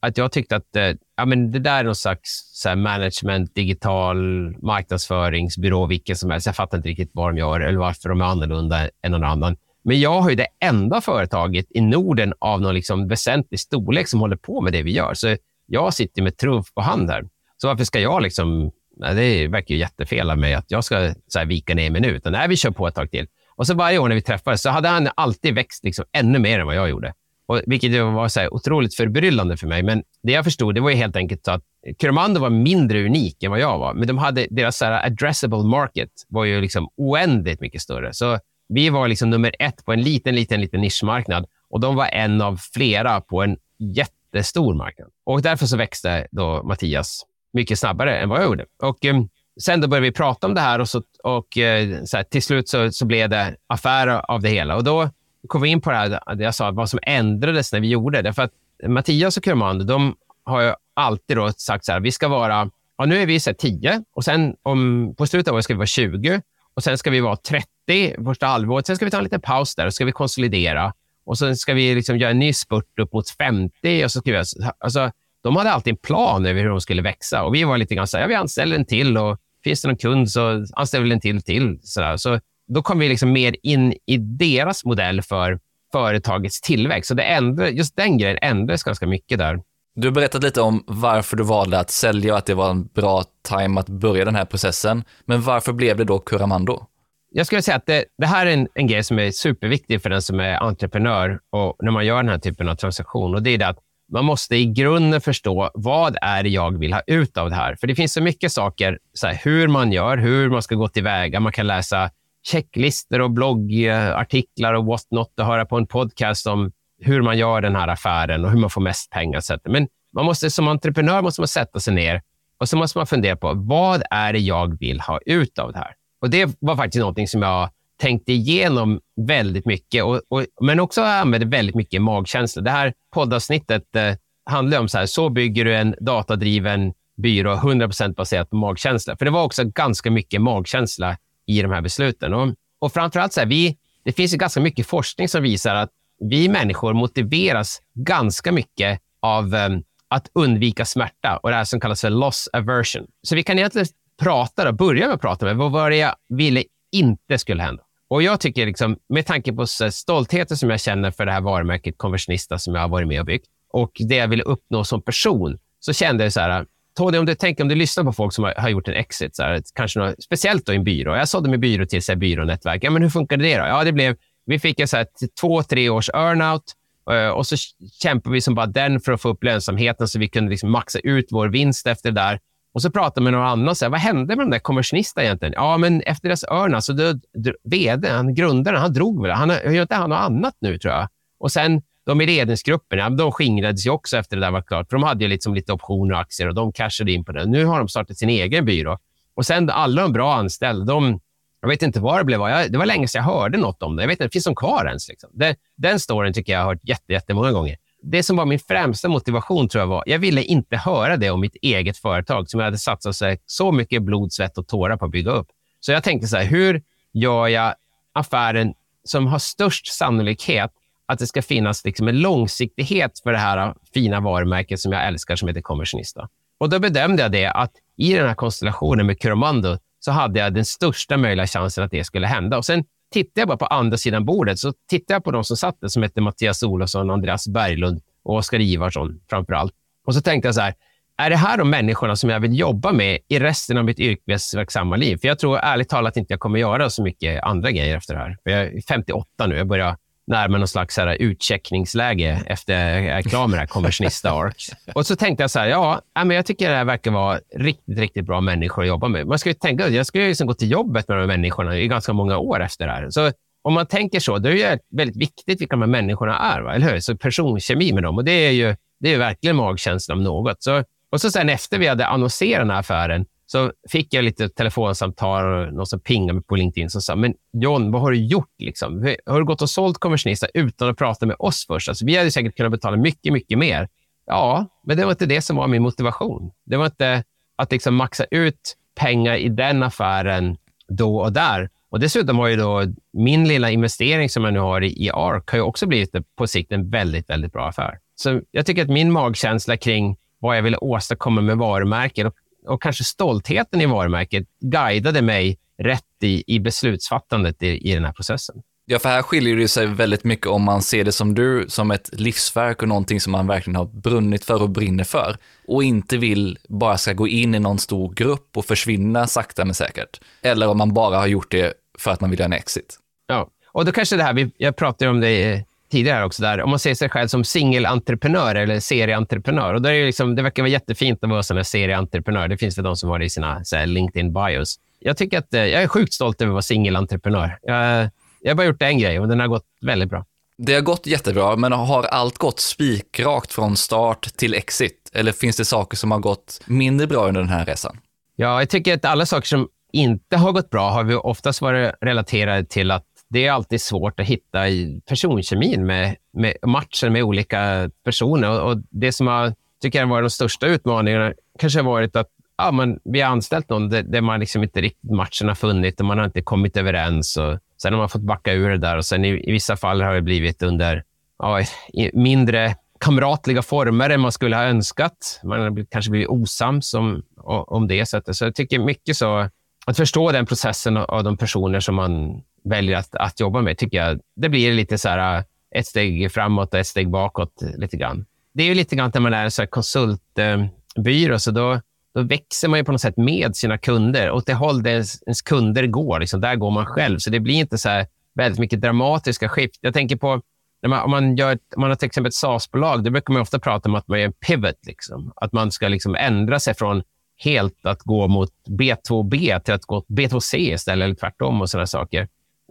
att jag tyckte att eh, ja, men det där är någon slags så management, digital marknadsföringsbyrå, vilken som helst. Jag fattar inte riktigt vad de gör eller varför de är annorlunda än någon annan. Men jag har ju det enda företaget i Norden av någon liksom väsentlig storlek som håller på med det vi gör. Så jag sitter med trumf på hand här. Så varför ska jag liksom... Nej, det verkar ju jättefel av mig att jag ska så här, vika ner mig nu. Utan nej, vi kör på ett tag till. Och så varje år när vi träffades så hade han alltid växt liksom ännu mer än vad jag gjorde. Och, vilket var så här, otroligt förbryllande för mig. Men det jag förstod det var helt enkelt så att Curomando var mindre unik än vad jag var. Men de hade, deras så här, addressable market var ju liksom oändligt mycket större. Så vi var liksom nummer ett på en liten, liten, liten nischmarknad och de var en av flera på en jättestor marknad. Och därför så växte då Mattias mycket snabbare än vad jag gjorde. Och eh, sen då började vi prata om det här och, så, och eh, så här, till slut så, så blev det affär av det hela. Och då kom vi in på det här, det jag sa, vad som ändrades när vi gjorde det. För att Mattias och Kurmand, de har ju alltid då sagt så här, vi ska vara, ja, nu är vi så här 10 och sen om, på slutet av året ska vi vara 20 och sen ska vi vara 30 första halvåret. Sen ska vi ta en liten paus där och ska vi konsolidera. Och sen ska vi liksom göra en ny spurt upp mot 50. Och så ska vi, alltså, de hade alltid en plan över hur de skulle växa. Och Vi var lite grann så här, ja, vi anställer en till och finns det någon kund så anställer vi en till till. Så, så då kom vi liksom mer in i deras modell för företagets tillväxt. Så det ändrar, just den grejen ändrades ganska mycket där. Du har berättat lite om varför du valde att sälja och att det var en bra time att börja den här processen. Men varför blev det då Curamando? Jag skulle säga att det, det här är en, en grej som är superviktig för den som är entreprenör och när man gör den här typen av transaktion. Och det är det att man måste i grunden förstå vad är det jag vill ha ut av det här. För det finns så mycket saker, så här, hur man gör, hur man ska gå tillväga. Man kan läsa checklistor och bloggartiklar och what not och höra på en podcast om hur man gör den här affären och hur man får mest pengar. Men man måste, som entreprenör måste man sätta sig ner och så måste man fundera på vad är det jag vill ha ut av det här? Och Det var faktiskt någonting som jag tänkte igenom väldigt mycket, och, och men också använde väldigt mycket magkänsla. Det här poddavsnittet eh, handlar om så här, så bygger du en datadriven byrå 100 % baserat på magkänsla. För det var också ganska mycket magkänsla i de här besluten. Och, och framförallt, så här, vi, det finns ju ganska mycket forskning som visar att vi människor motiveras ganska mycket av eh, att undvika smärta och det här som kallas för loss aversion. Så vi kan egentligen prata och börja med att prata med vad var det jag ville inte skulle hända. Och jag tycker, liksom, med tanke på stoltheten som jag känner för det här varumärket Konversionista som jag har varit med och byggt och det jag ville uppnå som person, så kände jag så här, Tony, om du tänker om du lyssnar på folk som har, har gjort en exit, så här, kanske något, speciellt då i en byrå. Jag sålde min byrå till så här, byrånätverk. Ja, men hur funkade det då? Ja, det blev, vi fick en så här, två, tre års earnout eh, och så kämpade vi som bara den för att få upp lönsamheten så vi kunde liksom maxa ut vår vinst efter det där. Och så pratade med någon annan så här, vad hände med de där konversionisterna egentligen? Ja, men efter deras Örn, så död, vd, han grundaren, han drog väl. Han gör inte han något annat nu tror jag. Och sen de i ledningsgruppen, de skingrades ju också efter det där var klart. För de hade ju liksom lite optioner och aktier och de cashade in på det. Nu har de startat sin egen byrå. Och sen alla de bra anställda, de, Jag vet inte vad det blev. Jag, det var länge sedan jag hörde något om det. Jag vet inte, finns de kvar ens? Liksom. Den, den storyn tycker jag har hört jätte, jättemånga gånger. Det som var min främsta motivation tror jag var, jag ville inte höra det om mitt eget företag som jag hade satsat så, så mycket blod, svett och tårar på att bygga upp. Så jag tänkte så här, hur gör jag affären som har störst sannolikhet att det ska finnas liksom en långsiktighet för det här fina varumärket som jag älskar som heter Conversionista. Och då bedömde jag det att i den här konstellationen med Kuromando så hade jag den största möjliga chansen att det skulle hända. Och sen tittade jag bara på andra sidan bordet, så tittade jag på de som satt där, som hette Mattias Olofsson, Andreas Berglund och Oskar Ivarsson framför allt. Och så tänkte jag så här, är det här de människorna som jag vill jobba med i resten av mitt yrkesverksamma liv? För jag tror ärligt talat inte jag kommer göra så mycket andra grejer efter det här. För jag är 58 nu. Jag börjar närma någon slags så här utcheckningsläge efter jag är klar med det här Conversionista Ark. Och så tänkte jag så här, ja, men jag tycker det här verkar vara riktigt, riktigt bra människor att jobba med. Man ska ju tänka, jag ska ju liksom gå till jobbet med de här människorna i ganska många år efter det här. Så om man tänker så, då är det väldigt viktigt vilka de här människorna är, va? eller hur? Så personkemi med dem. Och det är ju det är verkligen magkänsla om något. Så, och så sen efter vi hade annonserat den här affären så fick jag lite telefonsamtal och någon som pingade mig på LinkedIn som sa, men John, vad har du gjort? Liksom? Har du gått och sålt konversionista utan att prata med oss först? Alltså, vi hade säkert kunnat betala mycket, mycket mer. Ja, men det var inte det som var min motivation. Det var inte att liksom maxa ut pengar i den affären då och där. Och Dessutom har ju då min lilla investering som jag nu har i ARK har ju också blivit på sikt en väldigt, väldigt bra affär. Så jag tycker att min magkänsla kring vad jag ville åstadkomma med varumärken och och kanske stoltheten i varumärket guidade mig rätt i, i beslutsfattandet i, i den här processen. Ja, för här skiljer det sig väldigt mycket om man ser det som du, som ett livsverk och någonting som man verkligen har brunnit för och brinner för och inte vill bara ska gå in i någon stor grupp och försvinna sakta men säkert. Eller om man bara har gjort det för att man vill göra en exit. Ja, och då kanske det här, jag pratade om det tidigare också, där, om man ser sig själv som singelentreprenör eller serieentreprenör. Och då är det, liksom, det verkar vara jättefint att vara som serieentreprenör. Det finns det de som har det i sina LinkedIn-bios. Jag tycker att eh, jag är sjukt stolt över att vara singelentreprenör. Jag, jag har bara gjort en grej och den har gått väldigt bra. Det har gått jättebra, men har allt gått spikrakt från start till exit? Eller finns det saker som har gått mindre bra under den här resan? Ja, jag tycker att alla saker som inte har gått bra har vi oftast varit relaterade till att det är alltid svårt att hitta i personkemin med, med matchen med olika personer. Och, och det som har, tycker jag varit de största utmaningarna kanske har varit att ja, man, vi har anställt någon där, där man liksom inte riktigt matchen har funnit och man har inte kommit överens. Och sen har man fått backa ur det där och sen i, i vissa fall har det blivit under ja, mindre kamratliga former än man skulle ha önskat. Man har kanske blivit osams om, om det sättet. Så jag tycker mycket så att förstå den processen av de personer som man väljer att, att jobba med, tycker jag, det blir lite så här äh, ett steg framåt och ett steg bakåt lite grann. Det är ju lite grann när man är en så konsultbyrå, så då, då växer man ju på något sätt med sina kunder. Åt det håll där ens kunder går, liksom, där går man själv. Så det blir inte så här väldigt mycket dramatiska skift. Jag tänker på när man, om man, gör, om man har till exempel ett SaaS-bolag, då brukar man ofta prata om att man är en pivot. Liksom. Att man ska liksom ändra sig från helt att gå mot B2B till att gå B2C istället, eller tvärtom och sådana saker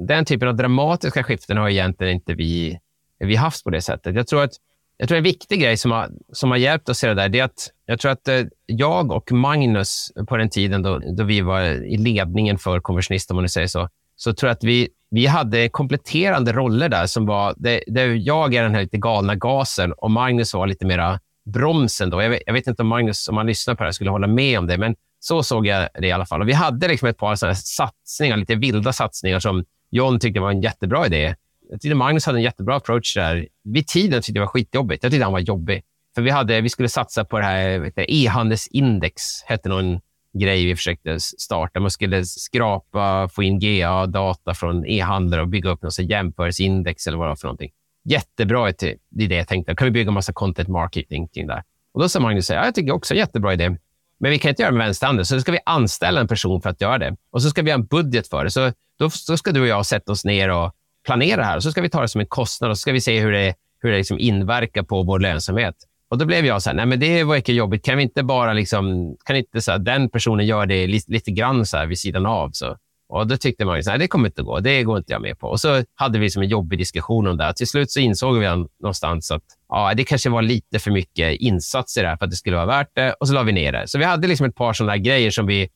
den typen av dramatiska skiften har egentligen inte vi, vi haft på det sättet. Jag tror att jag tror en viktig grej som har, som har hjälpt oss i det där, det är att jag tror att eh, jag och Magnus på den tiden då, då vi var i ledningen för Konversionist, om man nu säger så, så tror jag att vi, vi hade kompletterande roller där som var, där jag är den här lite galna gasen och Magnus var lite mera bromsen. Då. Jag vet, jag vet inte om Magnus, om han lyssnar på det här, skulle hålla med om det, men så såg jag det i alla fall. Och vi hade liksom ett par sådana satsningar, lite vilda satsningar som John tyckte det var en jättebra idé. Jag tyckte Magnus hade en jättebra approach där. Vid tiden tyckte jag det var skitjobbigt. Jag tyckte han var jobbig. För vi, hade, vi skulle satsa på det här e-handelsindex, hette någon grej vi försökte starta. Man skulle skrapa, få in GA-data från e-handlare och bygga upp något jämförelseindex eller vad det var för någonting. Jättebra idé, jag tänkte. Kan vi bygga en massa content marketing kring det? Och då sa Magnus, ja, jag tycker också jättebra idé. Men vi kan inte göra det med vänsterhanden, så då ska vi anställa en person för att göra det. Och så ska vi ha en budget för det. Så då, då ska du och jag sätta oss ner och planera här. Och så ska vi ta det som en kostnad och så ska vi se hur det, hur det liksom inverkar på vår lönsamhet. Och Då blev jag så här, nej men det var inte jobbigt. Kan vi inte bara liksom, kan inte så här, den personen göra det lite, lite grann så här vid sidan av? Så. Och Då tyckte man att det kommer inte att gå. Det går inte jag med på. Och så hade vi som en jobbig diskussion om det. Till slut så insåg vi någonstans att ja, det kanske var lite för mycket insatser där för att det skulle vara värt det. Och så la vi ner det. Så vi hade liksom ett par sådana grejer som vi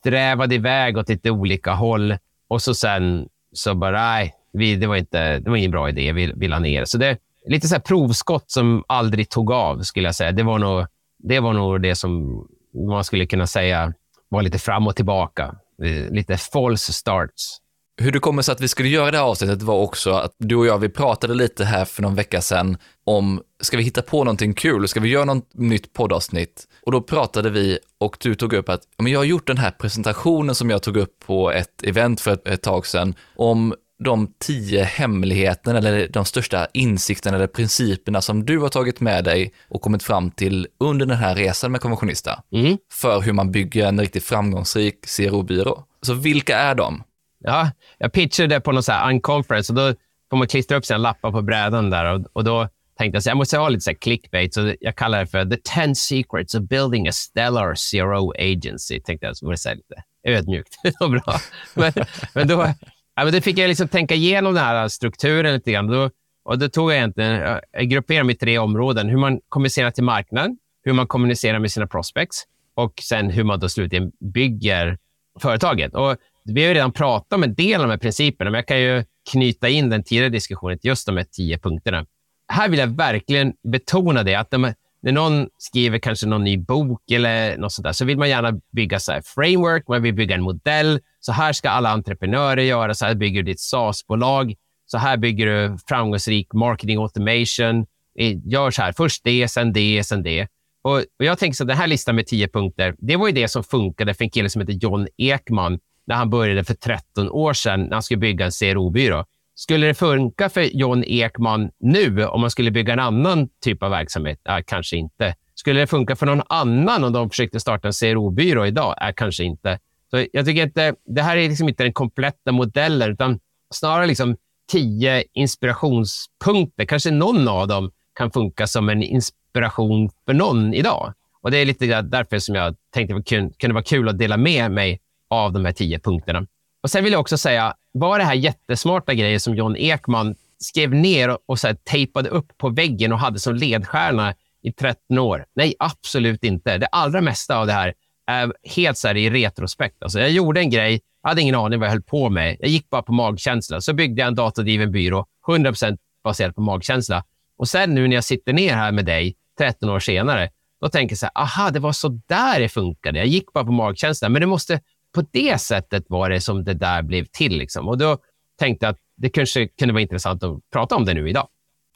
strävade iväg åt lite olika håll och så sen så bara, nej, vi, det, var inte, det var ingen bra idé. Vi, vi la ner. Så det är lite så här provskott som aldrig tog av, skulle jag säga. Det var nog det, var nog det som man skulle kunna säga var lite fram och tillbaka. Eh, lite false starts. Hur det kommer sig att vi skulle göra det här avsnittet var också att du och jag, vi pratade lite här för någon vecka sedan om, ska vi hitta på någonting kul? Ska vi göra något nytt poddavsnitt? Och då pratade vi och du tog upp att, men jag har gjort den här presentationen som jag tog upp på ett event för ett, ett tag sedan om de tio hemligheterna eller de största insikterna eller principerna som du har tagit med dig och kommit fram till under den här resan med Konventionista mm. för hur man bygger en riktigt framgångsrik CRO-byrå. Så vilka är de? Ja, jag pitchade det på någon så här unconference och då får man klistra upp sina lappar på brädan där och, och då tänkte jag att jag måste ha lite så clickbait, så jag kallar det för The 10 Secrets of Building a Stellar CRO Agency. Tänkte jag, så var det så lite ödmjukt. var bra. Men, men då, ja, men då fick jag liksom tänka igenom den här strukturen lite grann. Då, och då tog jag egentligen, jag grupperade dem i tre områden. Hur man kommunicerar till marknaden, hur man kommunicerar med sina prospects och sen hur man då slutligen bygger företaget. Och vi har ju redan pratat om en del av de här principerna, men jag kan ju knyta in den tidigare diskussionen till just de här tio punkterna. Här vill jag verkligen betona det, att de, när någon skriver kanske någon ny bok eller något sånt där, så vill man gärna bygga så framework, man vill bygga en modell. Så här ska alla entreprenörer göra, så här bygger du ditt SaaS-bolag, så här bygger du framgångsrik marketing automation. Eh, gör så här, först det, sen det, sen det. Och, och jag tänker så den här listan med tio punkter, det var ju det som funkade för en kille som heter John Ekman när han började för 13 år sedan när han skulle bygga en CRO-byrå. Skulle det funka för John Ekman nu om man skulle bygga en annan typ av verksamhet? Äh, kanske inte. Skulle det funka för någon annan om de försökte starta en CRO-byrå idag? Äh, kanske inte. Så jag tycker inte, det här är liksom inte den kompletta modellen, utan snarare liksom tio inspirationspunkter. Kanske någon av dem kan funka som en inspiration för någon idag. Och Det är lite därför som jag tänkte att det kunde vara kul att dela med mig av de här tio punkterna. Och Sen vill jag också säga, var det här jättesmarta grejer som John Ekman skrev ner och, och så här, tejpade upp på väggen och hade som ledstjärna i 13 år? Nej, absolut inte. Det allra mesta av det här är helt så här i retrospekt. Alltså, jag gjorde en grej, jag hade ingen aning vad jag höll på med. Jag gick bara på magkänsla. Så byggde jag en datadriven byrå, 100% baserat på magkänsla. Och sen nu när jag sitter ner här med dig 13 år senare, då tänker jag så här, aha, det var så där det funkade. Jag gick bara på magkänsla, men det måste på det sättet var det som det där blev till. Liksom. Och då tänkte jag att det kanske kunde vara intressant att prata om det nu idag.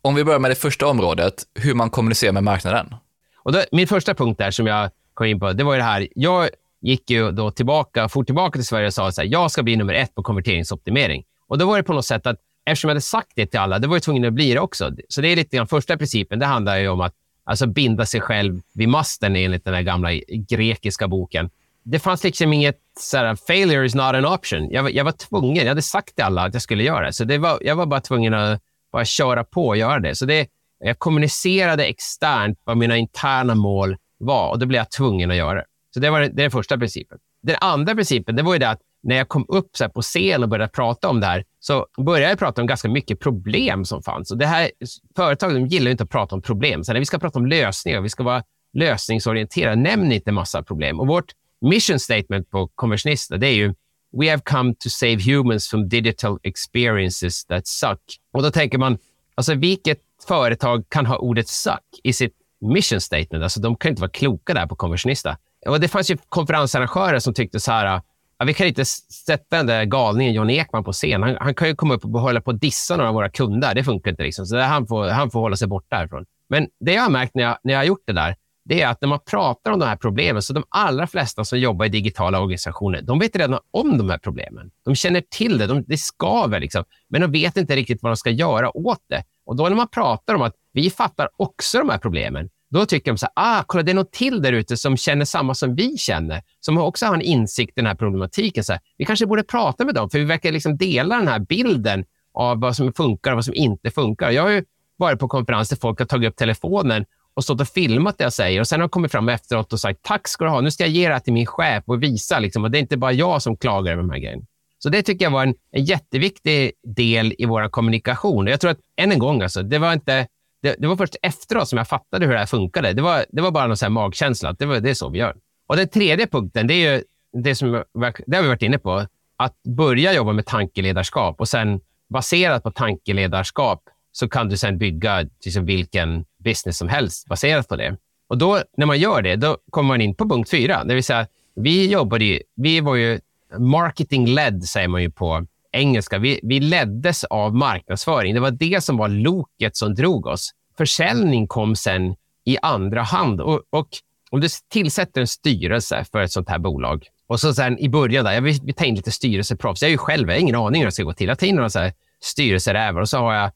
Om vi börjar med det första området, hur man kommunicerar med marknaden. Och då, min första punkt där som jag kom in på, det var det här. Jag gick ju då tillbaka, for tillbaka till Sverige och sa att jag ska bli nummer ett på konverteringsoptimering. Och då var det på något sätt att eftersom jag hade sagt det till alla, då var jag tvungen att bli det också. Så det är lite grann första principen. Det handlar ju om att alltså binda sig själv vid masten enligt den här gamla grekiska boken det fanns liksom inget så här, failure is not an option. Jag, jag var tvungen. Jag hade sagt till alla att jag skulle göra det. Så det var, jag var bara tvungen att bara köra på och göra det. Så det, jag kommunicerade externt vad mina interna mål var och då blev jag tvungen att göra det. Så det var det, det är den första principen. Den andra principen det var ju det att när jag kom upp så på scen och började prata om det här så började jag prata om ganska mycket problem som fanns. Och det här, företag de gillar inte att prata om problem. Så när vi ska prata om lösningar, vi ska vara lösningsorienterade. Nämn inte massa problem. Och vårt mission statement på konversionister, det är ju We have come to save humans from digital experiences that suck. Och då tänker man, alltså vilket företag kan ha ordet suck i sitt mission statement? Alltså de kan inte vara kloka där på Konversionista. Och det fanns ju konferensarrangörer som tyckte så här, ja, vi kan inte sätta den där galningen John Ekman på scen. Han, han kan ju komma upp och hålla på och dissa några av våra kunder. Det funkar inte. Liksom. Så han, får, han får hålla sig borta därifrån. Men det jag har märkt när jag, när jag har gjort det där, det är att när man pratar om de här problemen, så de allra flesta som jobbar i digitala organisationer, de vet redan om de här problemen. De känner till det, de, det skaver, liksom, men de vet inte riktigt vad de ska göra åt det. Och då när man pratar om att vi fattar också de här problemen, då tycker de så här, ah, kolla, det är någon till där ute som känner samma som vi känner, som också har en insikt i den här problematiken. Så här, vi kanske borde prata med dem, för vi verkar liksom dela den här bilden av vad som funkar och vad som inte funkar. Jag har ju varit på konferenser folk har tagit upp telefonen och stått och filmat det jag säger och sen har de kommit fram efteråt och sagt tack ska du ha. Nu ska jag ge det här till min chef och visa liksom, att det är inte bara jag som klagar över de här grejerna. Så det tycker jag var en, en jätteviktig del i vår kommunikation. Jag tror att, än en gång, alltså, det var inte det, det, var först efteråt som jag fattade hur det här funkade. Det var, det var bara någon så här magkänsla. Det, var, det är så vi gör. Och den tredje punkten, det är ju det, som, det har vi varit inne på. Att börja jobba med tankeledarskap och sen baserat på tankeledarskap så kan du sen bygga liksom vilken business som helst baserat på det. Och då, när man gör det, då kommer man in på punkt fyra. Det vill säga, vi jobbade ju, vi var ju marketing-led, säger man ju på engelska. Vi, vi leddes av marknadsföring. Det var det som var loket som drog oss. Försäljning kom sen i andra hand. Och, och om du tillsätter en styrelse för ett sånt här bolag och så sen i början, där, jag vill, vi tar in lite styrelseproffs. Jag är ju själv, jag har ingen aning hur det ska gå till. Jag tar in några så här styrelserävar och så har jag,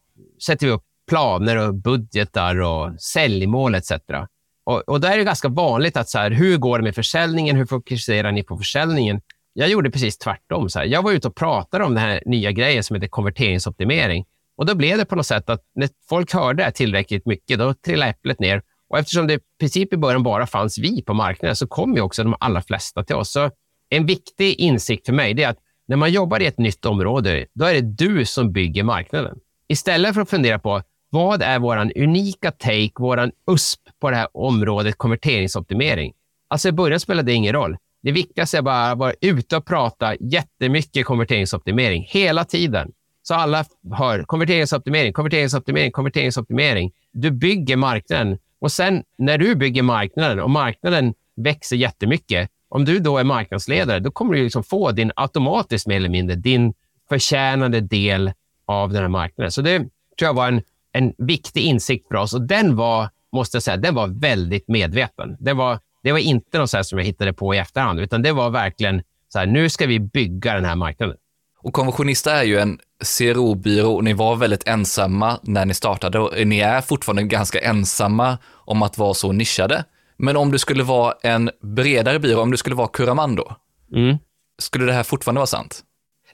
sätter vi upp planer och budgetar och säljmål etc. Och, och där är det ganska vanligt att så här, hur går det med försäljningen? Hur fokuserar ni på försäljningen? Jag gjorde precis tvärtom. Så här. Jag var ute och pratade om den här nya grejen som heter konverteringsoptimering. Och då blev det på något sätt att när folk hörde det tillräckligt mycket, då trillade äpplet ner. Och eftersom det i princip i början bara fanns vi på marknaden så kom ju också de allra flesta till oss. Så en viktig insikt för mig är att när man jobbar i ett nytt område, då är det du som bygger marknaden. Istället för att fundera på vad är vår unika take, vår USP på det här området konverteringsoptimering? Alltså i början spelade det ingen roll. Det viktigaste är bara att vara ute och prata jättemycket konverteringsoptimering hela tiden. Så alla hör konverteringsoptimering, konverteringsoptimering, konverteringsoptimering. Du bygger marknaden och sen när du bygger marknaden och marknaden växer jättemycket, om du då är marknadsledare, då kommer du liksom få din automatiskt mer eller mindre din förtjänande del av den här marknaden. Så det tror jag var en, en viktig insikt för oss och den var, måste jag säga, den var väldigt medveten. Det var, det var inte något så som jag hittade på i efterhand, utan det var verkligen så här, nu ska vi bygga den här marknaden. Och Konversionista är ju en CRO-byrå och ni var väldigt ensamma när ni startade och ni är fortfarande ganska ensamma om att vara så nischade. Men om du skulle vara en bredare byrå, om du skulle vara Curamando, mm. skulle det här fortfarande vara sant?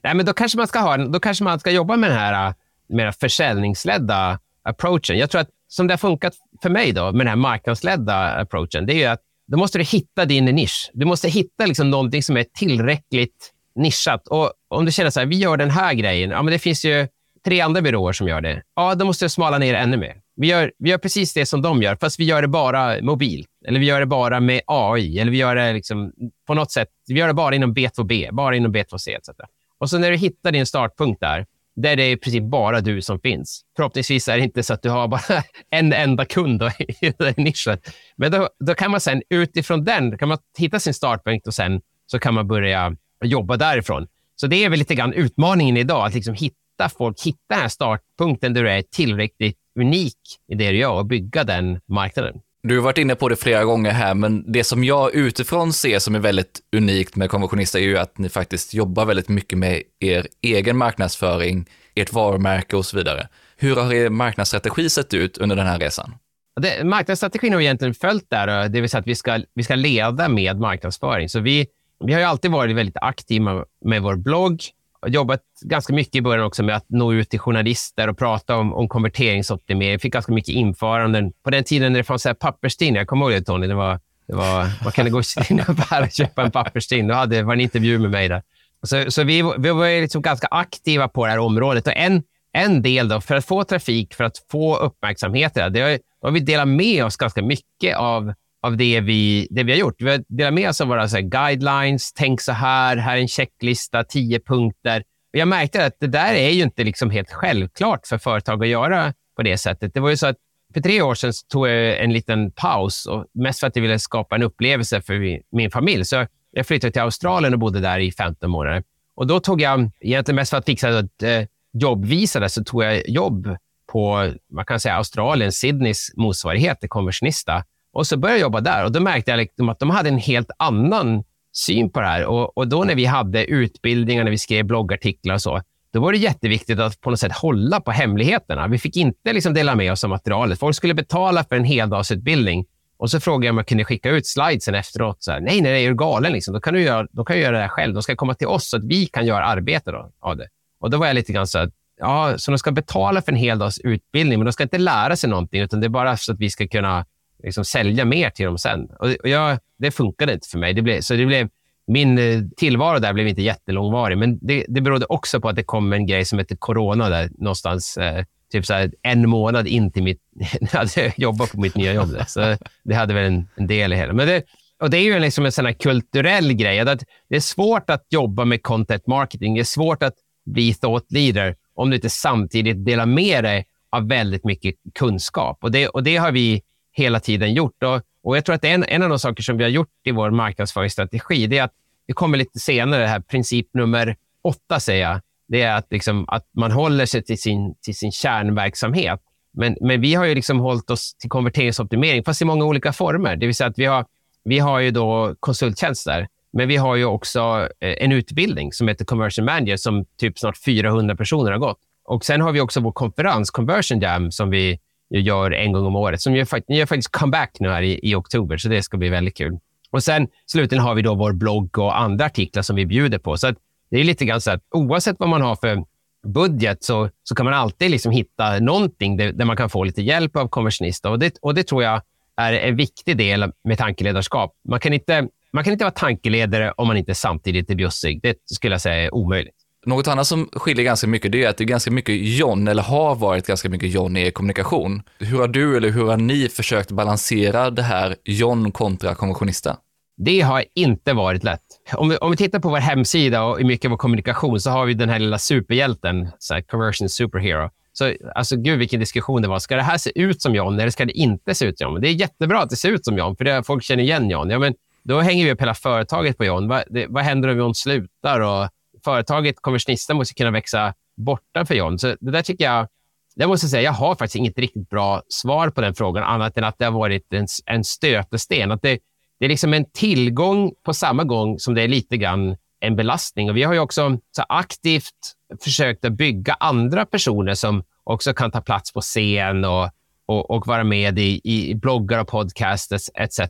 Nej, men då kanske man ska, ha, då kanske man ska jobba med den här mer försäljningsledda approachen. Jag tror att som det har funkat för mig då, med den här marknadsledda approachen, det är ju att då måste du hitta din nisch. Du måste hitta liksom någonting som är tillräckligt nischat. Och om du känner så här, vi gör den här grejen, ja, men det finns ju tre andra byråer som gör det. Ja, då måste du smala ner ännu mer. Vi gör, vi gör precis det som de gör, fast vi gör det bara mobilt. Eller vi gör det bara med AI. Eller vi gör det liksom på något sätt. Vi gör det bara inom B2B, bara inom B2C etc. Och så när du hittar din startpunkt där, där det är i princip bara du som finns. Förhoppningsvis är det inte så att du har bara en enda kund i den nischen. Men då, då kan man sen utifrån den kan man hitta sin startpunkt och sen så kan man börja jobba därifrån. Så det är väl lite grann utmaningen idag, att liksom hitta folk, hitta den här startpunkten där du är tillräckligt unik i det du gör och bygga den marknaden. Du har varit inne på det flera gånger här, men det som jag utifrån ser som är väldigt unikt med konventionista är ju att ni faktiskt jobbar väldigt mycket med er egen marknadsföring, ert varumärke och så vidare. Hur har er marknadsstrategi sett ut under den här resan? Det, marknadsstrategin har egentligen följt där, eh, det vill säga att vi ska, vi ska leda med marknadsföring. Så vi, vi har ju alltid varit väldigt aktiva med vår blogg. Jobbat ganska mycket i början också med att nå ut till journalister och prata om, om konverteringsoptimering. Fick ganska mycket införanden. På den tiden när det fanns papperstidningar, jag kommer ihåg det Tony, det var, det var, vad kan det gå till och köpa en papperstidning? Då hade, var en intervju med mig där. Så, så vi, vi var liksom ganska aktiva på det här området. Och en, en del då, för att få trafik, för att få uppmärksamhet, det har, har vi delat med oss ganska mycket av av det vi, det vi har gjort. Vi har delat med oss av våra så här, guidelines. Tänk så här, här är en checklista, tio punkter. Och jag märkte att det där är ju inte liksom helt självklart för företag att göra på det sättet. Det var ju så att för tre år sedan tog jag en liten paus, och mest för att jag ville skapa en upplevelse för min familj. Så jag flyttade till Australien och bodde där i 15 månader. Och då tog jag, egentligen mest för att fixa ett eh, där, så tog jag jobb på man kan säga Australien, Sydneys motsvarighet till konversionista. Och så började jag jobba där och då märkte jag liksom att de hade en helt annan syn på det här. Och, och då när vi hade utbildningar, när vi skrev bloggartiklar och så, då var det jätteviktigt att på något sätt hålla på hemligheterna. Vi fick inte liksom dela med oss av materialet. Folk skulle betala för en heldagsutbildning. Och så frågade jag om jag kunde skicka ut slidesen efteråt. Så här, nej, nej, är du galen? Liksom. Då, kan du göra, då kan du göra det här själv. De ska komma till oss så att vi kan göra arbete då, av det. Och då var jag lite grann så här, ja, så de ska betala för en heldagsutbildning, men de ska inte lära sig någonting, utan det är bara så att vi ska kunna liksom sälja mer till dem sen. Och, jag, det funkade inte för mig. Det blev, så det blev, min eh, tillvaro där blev inte jättelångvarig, men det, det berodde också på att det kom en grej som heter corona där någonstans. Eh, typ så här, en månad in till mitt... jag jobbade på mitt nya jobb. Där, så det hade väl en, en del i hela. Men det, och det är ju liksom en sån kulturell grej. Att det är svårt att jobba med content marketing. Det är svårt att bli thought leader om du inte samtidigt delar med dig av väldigt mycket kunskap. Och det, och det har vi hela tiden gjort. Och, och jag tror att en, en av de saker som vi har gjort i vår marknadsföringsstrategi, det är att det kommer lite senare, här princip nummer åtta, säger jag. Det är att, liksom, att man håller sig till sin, till sin kärnverksamhet. Men, men vi har ju liksom hållit oss till konverteringsoptimering, fast i många olika former. Det vill säga att vi har, vi har ju då konsulttjänster, men vi har ju också eh, en utbildning som heter Conversion Manager som typ snart 400 personer har gått. Och Sen har vi också vår konferens, Conversion Jam, som vi gör en gång om året. Som gör, gör faktiskt comeback nu här i, i oktober, så det ska bli väldigt kul. Och sen slutligen har vi då vår blogg och andra artiklar som vi bjuder på. Så det är lite grann så att oavsett vad man har för budget så, så kan man alltid liksom hitta någonting där, där man kan få lite hjälp av konversionister. Och det, och det tror jag är en viktig del med tankeledarskap. Man kan inte, man kan inte vara tankeledare om man inte samtidigt är bjussig. Det skulle jag säga är omöjligt. Något annat som skiljer ganska mycket det är att det är ganska mycket John, eller har varit ganska mycket John i er kommunikation. Hur har du eller hur har ni försökt balansera det här John kontra konventionista? Det har inte varit lätt. Om vi, om vi tittar på vår hemsida och mycket av vår kommunikation så har vi den här lilla superhjälten, så här, conversion superhero. Så alltså, gud vilken diskussion det var. Ska det här se ut som John eller ska det inte se ut som John? Det är jättebra att det ser ut som John, för det, folk känner igen John. Ja, men då hänger vi upp hela företaget på John. Vad, det, vad händer om John slutar? Och företaget, konversionisterna, måste kunna växa borta för John. Så det där tycker jag, jag måste säga, jag har faktiskt inget riktigt bra svar på den frågan, annat än att det har varit en, en stötesten. Att det, det är liksom en tillgång på samma gång som det är lite grann en belastning. Och vi har ju också så aktivt försökt att bygga andra personer som också kan ta plats på scen och, och, och vara med i, i bloggar och podcasts etc.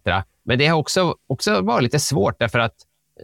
Men det har också, också varit lite svårt därför att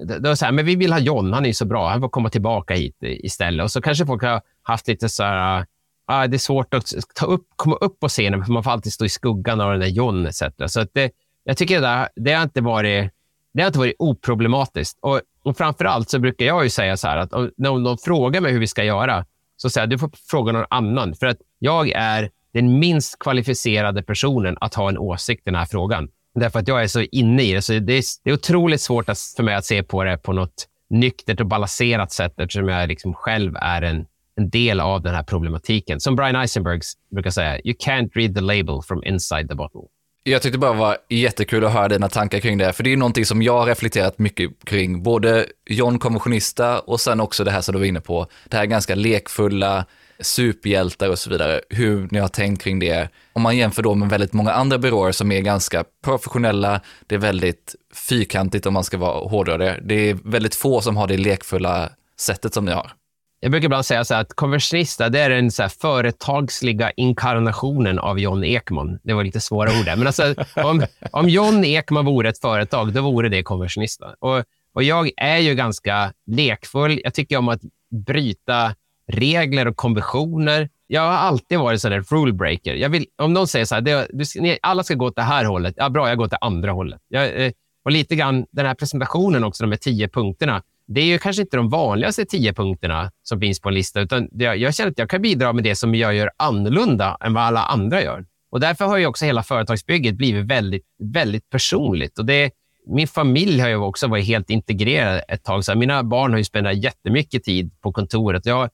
det var så här, men vi vill ha John, han är så bra, han får komma tillbaka hit istället. Och så kanske folk har haft lite så här, ah, det är svårt att ta upp, komma upp på scenen, för man får alltid stå i skuggan av den där John etc. Så att det, jag tycker det, det, har inte varit, det har inte varit oproblematiskt. Och, och framför allt så brukar jag ju säga så här att om, när frågar mig hur vi ska göra, så säger jag du får fråga någon annan. För att jag är den minst kvalificerade personen att ha en åsikt i den här frågan. Därför att jag är så inne i det. Så det är, det är otroligt svårt att, för mig att se på det på något nyktert och balanserat sätt eftersom jag liksom själv är en, en del av den här problematiken. Som Brian Eisenberg brukar säga, you can't read the label from inside the bottle. Jag tyckte bara det var jättekul att höra dina tankar kring det, för det är någonting som jag har reflekterat mycket kring, både John konventionista och sen också det här som du var inne på, det här ganska lekfulla, superhjältar och så vidare, hur ni har tänkt kring det. Om man jämför då med väldigt många andra byråer som är ganska professionella, det är väldigt fyrkantigt om man ska vara hårdare. Det är väldigt få som har det lekfulla sättet som ni har. Jag brukar ibland säga så att konversista, det är den så företagsliga inkarnationen av John Ekman. Det var lite svåra ord där. Men alltså, om, om John Ekman vore ett företag, då vore det konversionista. Och, och jag är ju ganska lekfull. Jag tycker om att bryta regler och konventioner. Jag har alltid varit sån där rule breaker. Jag vill, om någon säger så här, det, du, ni, alla ska gå åt det här hållet. Ja, bra, jag går åt det andra hållet. Jag, eh, och lite grann den här presentationen också, de här tio punkterna det är ju kanske inte de vanligaste tio punkterna som finns på en lista, utan jag, jag känner att jag kan bidra med det som jag gör annorlunda än vad alla andra gör. Och Därför har ju också hela företagsbygget blivit väldigt, väldigt personligt. Och det, min familj har ju också varit helt integrerad ett tag. Så mina barn har ju spenderat jättemycket tid på kontoret. Jag,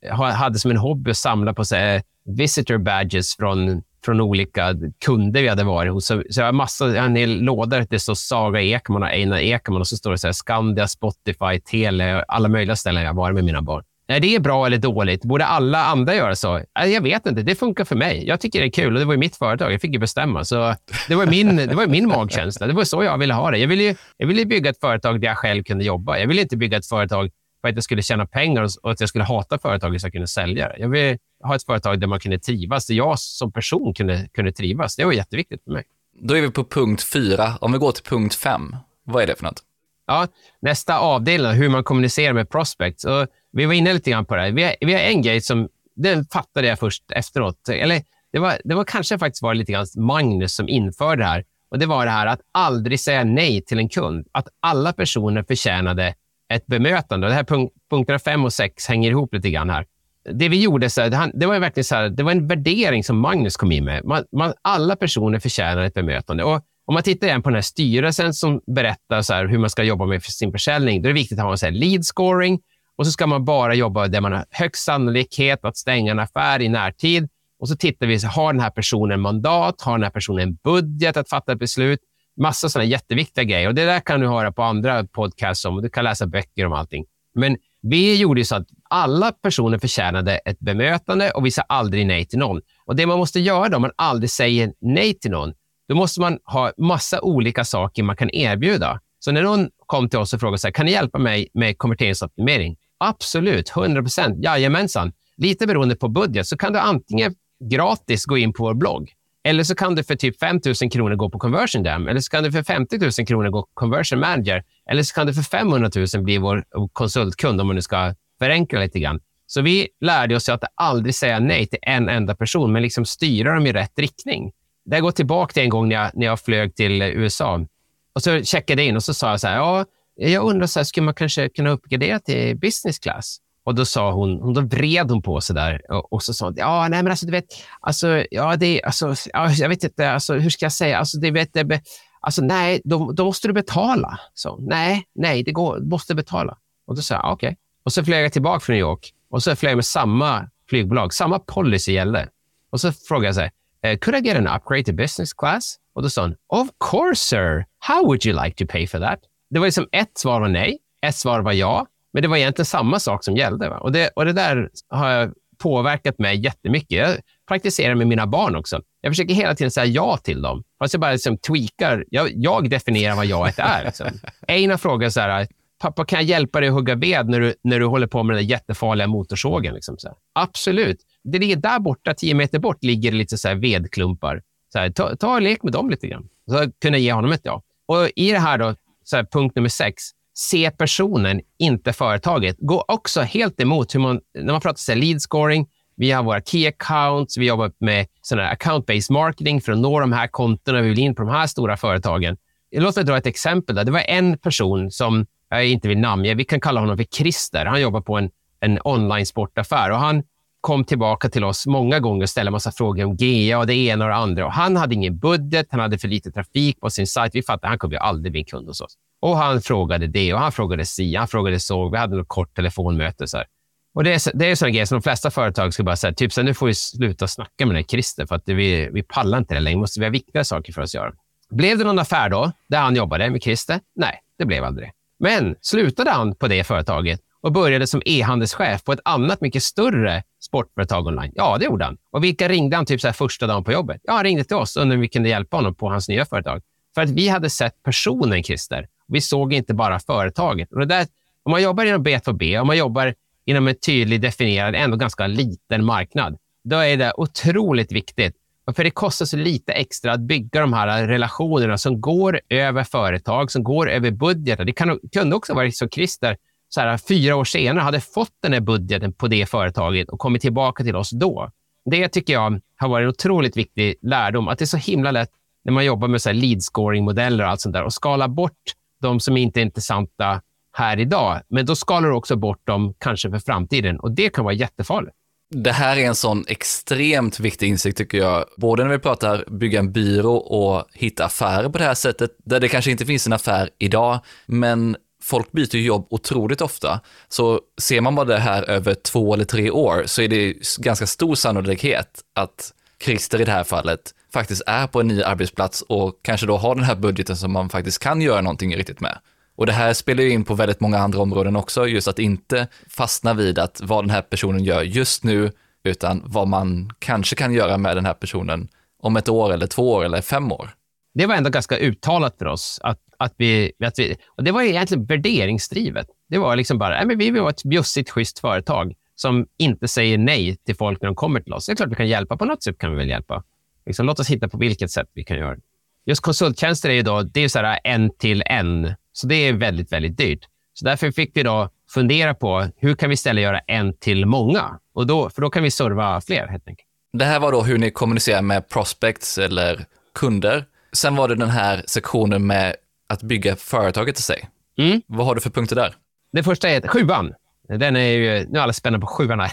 jag hade som en hobby att samla på så här, visitor badges från från olika kunder vi hade varit hos. Så, så jag har massa, jag har en hel låda där det står Saga Ekman och Einar Ekman och så står det så här Skandia, Spotify, Tele, alla möjliga ställen jag har varit med mina barn. Är det bra eller dåligt? Borde alla andra göra så? Jag vet inte. Det funkar för mig. Jag tycker det är kul och det var ju mitt företag. Jag fick ju bestämma. Så det var min, det var min magkänsla. Det var så jag ville ha det. Jag ville, ju, jag ville bygga ett företag där jag själv kunde jobba. Jag ville inte bygga ett företag för att jag skulle tjäna pengar och att jag skulle hata företaget så jag kunde sälja det. Jag vill ha ett företag där man kunde trivas, där jag som person kunde, kunde trivas. Det var jätteviktigt för mig. Då är vi på punkt fyra. Om vi går till punkt fem, vad är det för något? Ja, nästa avdelning, hur man kommunicerar med prospects. Och vi var inne lite grann på det. Vi har, vi har en grej som, den fattade jag först efteråt. Eller det var, det var kanske faktiskt var lite grann Magnus som införde det här. Och Det var det här att aldrig säga nej till en kund. Att alla personer förtjänade ett bemötande. Det här punkt, punkterna fem och sex hänger ihop lite grann här. Det vi gjorde, så här, det var verkligen så här, det var en värdering som Magnus kom in med. Man, man, alla personer förtjänar ett bemötande. Och om man tittar igen på den här styrelsen som berättar så hur man ska jobba med sin försäljning, då är det viktigt att ha en så lead scoring och så ska man bara jobba där man har högst sannolikhet att stänga en affär i närtid. Och så tittar vi, så har den här personen mandat? Har den här personen budget att fatta ett beslut? Massa sådana jätteviktiga grejer. Och Det där kan du höra på andra podcasts om och du kan läsa böcker om allting. Men vi gjorde så att alla personer förtjänade ett bemötande och vi sa aldrig nej till någon. Och Det man måste göra då, om man aldrig säger nej till någon, då måste man ha massa olika saker man kan erbjuda. Så när någon kom till oss och frågade så här, kan ni hjälpa mig med konverteringsoptimering? Absolut, 100 procent. Jajamensan. Lite beroende på budget så kan du antingen gratis gå in på vår blogg eller så kan du för typ 5 000 kronor gå på Conversion Dam. Eller så kan du för 50 000 kronor gå Conversion Manager. Eller så kan du för 500 000 bli vår konsultkund om man nu ska förenkla lite grann. Så vi lärde oss att aldrig säga nej till en enda person, men liksom styra dem i rätt riktning. Det går tillbaka till en gång när jag, när jag flög till USA. Och så checkade jag in och så sa jag så här, ja, jag undrar, så här, skulle man kanske kunna uppgradera till business class? Och då sa hon, då vred hon på sig där och, och så sa hon, ja, nej, men alltså du vet, alltså, ja, det, alltså, ja, jag vet inte, alltså, hur ska jag säga, alltså, det, vet, det, alltså nej, då, då måste du betala. Så, nej, nej, det går, måste betala. Och då sa jag, okej. Okay. Och så flög jag tillbaka från New York och så flög jag med samma flygbolag, samma policy gällde. Och så frågade jag så här, eh, could I get an upgrade to business class? Och då sa hon, of course sir, how would you like to pay for that? Det var liksom ett svar var nej, ett svar var ja, men det var egentligen samma sak som gällde. Va? Och, det, och det där har påverkat mig jättemycket. Jag praktiserar med mina barn också. Jag försöker hela tiden säga ja till dem. Fast jag bara liksom tweakar. Jag, jag definierar vad jaet är. Liksom. Einar frågar så här, pappa kan jag hjälpa dig att hugga ved när du, när du håller på med den där jättefarliga motorsågen? Liksom så här. Absolut. Det ligger där borta, tio meter bort, ligger lite så vedklumpar. Så här, ta, ta och lek med dem lite grann. Så kunna ge honom ett ja. Och i det här då, så här, punkt nummer sex, se personen, inte företaget. Gå också helt emot hur man, när man pratar om lead scoring, vi har våra key accounts, vi jobbar med account-based marketing för att nå de här kontona, vi vill in på de här stora företagen. Låt mig dra ett exempel. Där. Det var en person som jag inte vill namnge, vi kan kalla honom för Christer. Han jobbar på en, en online sportaffär och han kom tillbaka till oss många gånger och ställde en massa frågor om GA och det ena och det andra. Och han hade ingen budget, han hade för lite trafik på sin sajt. Vi fattade att han kommer aldrig bli kund hos oss. Och han frågade det och han frågade si, han frågade så. Vi hade ett kort telefonmöte. Så här. Och det är, det är sådana grejer som de flesta företag ska bara säga, typ så här, nu får vi sluta snacka med den här Christer för att vi, vi pallar inte det längre. Måste vi har viktigare saker för oss att göra. Blev det någon affär då, där han jobbade med Christer? Nej, det blev aldrig. Men slutade han på det företaget och började som e-handelschef på ett annat mycket större sportföretag online? Ja, det gjorde han. Och vilka ringde han typ så första dagen på jobbet? Ja, han ringde till oss och undrade om vi kunde hjälpa honom på hans nya företag. För att vi hade sett personen Christer. Vi såg inte bara företaget. Och det där, om man jobbar inom B2B, om man jobbar inom en tydligt definierad, ändå ganska liten marknad, då är det otroligt viktigt. För det kostar så lite extra att bygga de här relationerna som går över företag, som går över budgetar. Det kan, kunde också vara så Christer, så här, fyra år senare, hade fått den här budgeten på det företaget och kommit tillbaka till oss då. Det tycker jag har varit en otroligt viktig lärdom, att det är så himla lätt när man jobbar med så lead scoring-modeller och allt sånt där och skala bort de som inte är intressanta här idag. Men då skalar du också bort dem kanske för framtiden och det kan vara jättefarligt. Det här är en sån extremt viktig insikt tycker jag, både när vi pratar bygga en byrå och hitta affärer på det här sättet, där det kanske inte finns en affär idag, men folk byter jobb otroligt ofta. Så ser man bara det här över två eller tre år så är det ganska stor sannolikhet att Christer i det här fallet faktiskt är på en ny arbetsplats och kanske då har den här budgeten som man faktiskt kan göra någonting riktigt med. Och det här spelar ju in på väldigt många andra områden också, just att inte fastna vid att vad den här personen gör just nu, utan vad man kanske kan göra med den här personen om ett år eller två år eller fem år. Det var ändå ganska uttalat för oss att, att, vi, att vi, och det var egentligen värderingsdrivet. Det var liksom bara, nej, men vi vill vara ett bjussigt, schysst företag som inte säger nej till folk när de kommer till oss. Det är klart vi kan hjälpa, på något sätt kan vi väl hjälpa. Liksom, låt oss hitta på vilket sätt vi kan göra det. Just konsulttjänster är ju då, det är så här en till en, så det är väldigt, väldigt dyrt. Så därför fick vi då fundera på hur kan vi istället göra en till många? Och då, för då kan vi serva fler helt enkelt. Det här var då hur ni kommunicerar med prospects eller kunder. Sen var det den här sektionen med att bygga företaget i sig. Mm. Vad har du för punkter där? Det första är sjuan. Den är ju, nu är alla spända på sjuan här.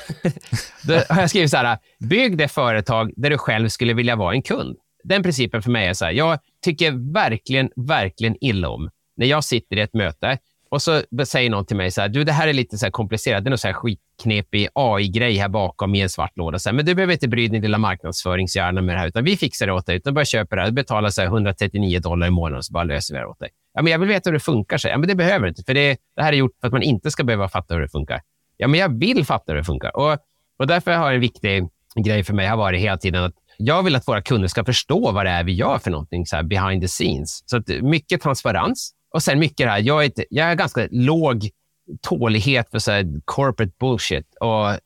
Då har jag skrivit så här, bygg det företag där du själv skulle vilja vara en kund. den principen för mig är så här, jag tycker verkligen, verkligen illa om när jag sitter i ett möte och så säger någon till mig så här, du det här är lite så komplicerat, det är någon så här skitknepig AI-grej här bakom i en svart låda. Så här, men du behöver inte bry din lilla marknadsföringshjärna med det här, utan vi fixar det åt dig. Utan bara köper det här, du betalar så här 139 dollar i månaden så bara löser vi det åt dig. Ja, men jag vill veta hur det funkar. Så. Ja, men det behöver du inte, för det, det här är gjort för att man inte ska behöva fatta hur det funkar. Ja, men jag vill fatta hur det funkar. Och, och därför har en viktig grej för mig har varit hela tiden att jag vill att våra kunder ska förstå vad det är vi gör för någonting så här behind the scenes. Så att mycket transparens och sen mycket det här. Jag är, ett, jag är ganska låg tålighet för så här corporate bullshit och eh,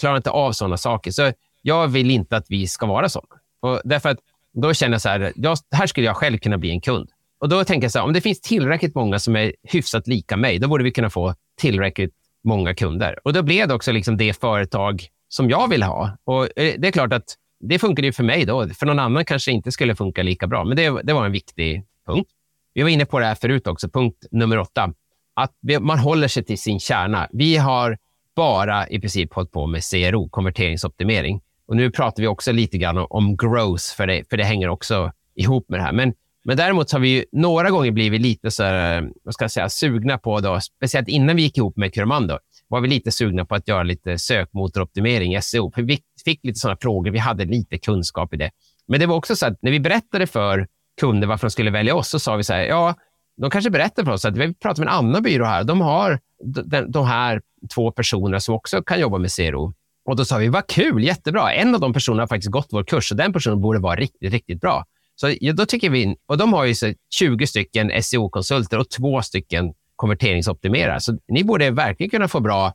klarar inte av sådana saker. Så jag vill inte att vi ska vara sådana. Och därför att då känner jag så här, jag, här skulle jag själv kunna bli en kund. Och då tänker jag så här, om det finns tillräckligt många som är hyfsat lika mig, då borde vi kunna få tillräckligt många kunder. Och då blev det också liksom det företag som jag vill ha. Och eh, det är klart att det funkade ju för mig då. För någon annan kanske inte skulle funka lika bra, men det, det var en viktig punkt. Vi var inne på det här förut också, punkt nummer åtta. Att man håller sig till sin kärna. Vi har bara i princip hållit på med CRO, konverteringsoptimering. Och nu pratar vi också lite grann om growth, för det, för det hänger också ihop med det här. Men, men däremot har vi några gånger blivit lite så här, eh, vad ska jag säga, sugna på, då, speciellt innan vi gick ihop med Curamando, var vi lite sugna på att göra lite sökmotoroptimering, SEO. För vi fick lite sådana frågor, vi hade lite kunskap i det. Men det var också så att när vi berättade för kunder varför de skulle välja oss, så sa vi så här, ja, de kanske berättar för oss att vi pratar med en annan byrå här. De har de, de här två personerna som också kan jobba med CRO. Och då sa vi, vad kul, jättebra. En av de personerna har faktiskt gått vår kurs och den personen borde vara riktigt, riktigt bra. Så ja, då tycker vi, och de har ju så 20 stycken SEO-konsulter och två stycken konverteringsoptimerare. Så ni borde verkligen kunna få bra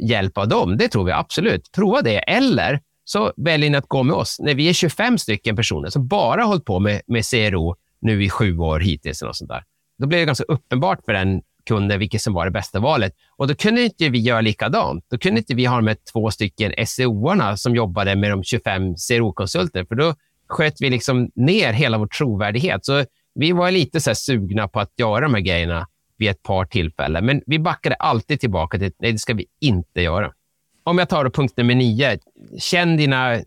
hjälp av dem. Det tror vi absolut. Prova det. Eller så väljer ni att gå med oss. När vi är 25 stycken personer som bara har hållit på med, med CRO nu i sju år hittills. Och sånt där. Då blir det ganska uppenbart för den kunden vilket som var det bästa valet. Och Då kunde inte vi göra likadant. Då kunde inte vi ha med två stycken SEO-arna som jobbade med de 25 CRO-konsulter, för då sköt vi liksom ner hela vår trovärdighet. Så vi var lite så sugna på att göra de här grejerna vid ett par tillfällen, men vi backade alltid tillbaka till nej, det ska vi inte göra. Om jag tar då punkt nummer nio, känn dina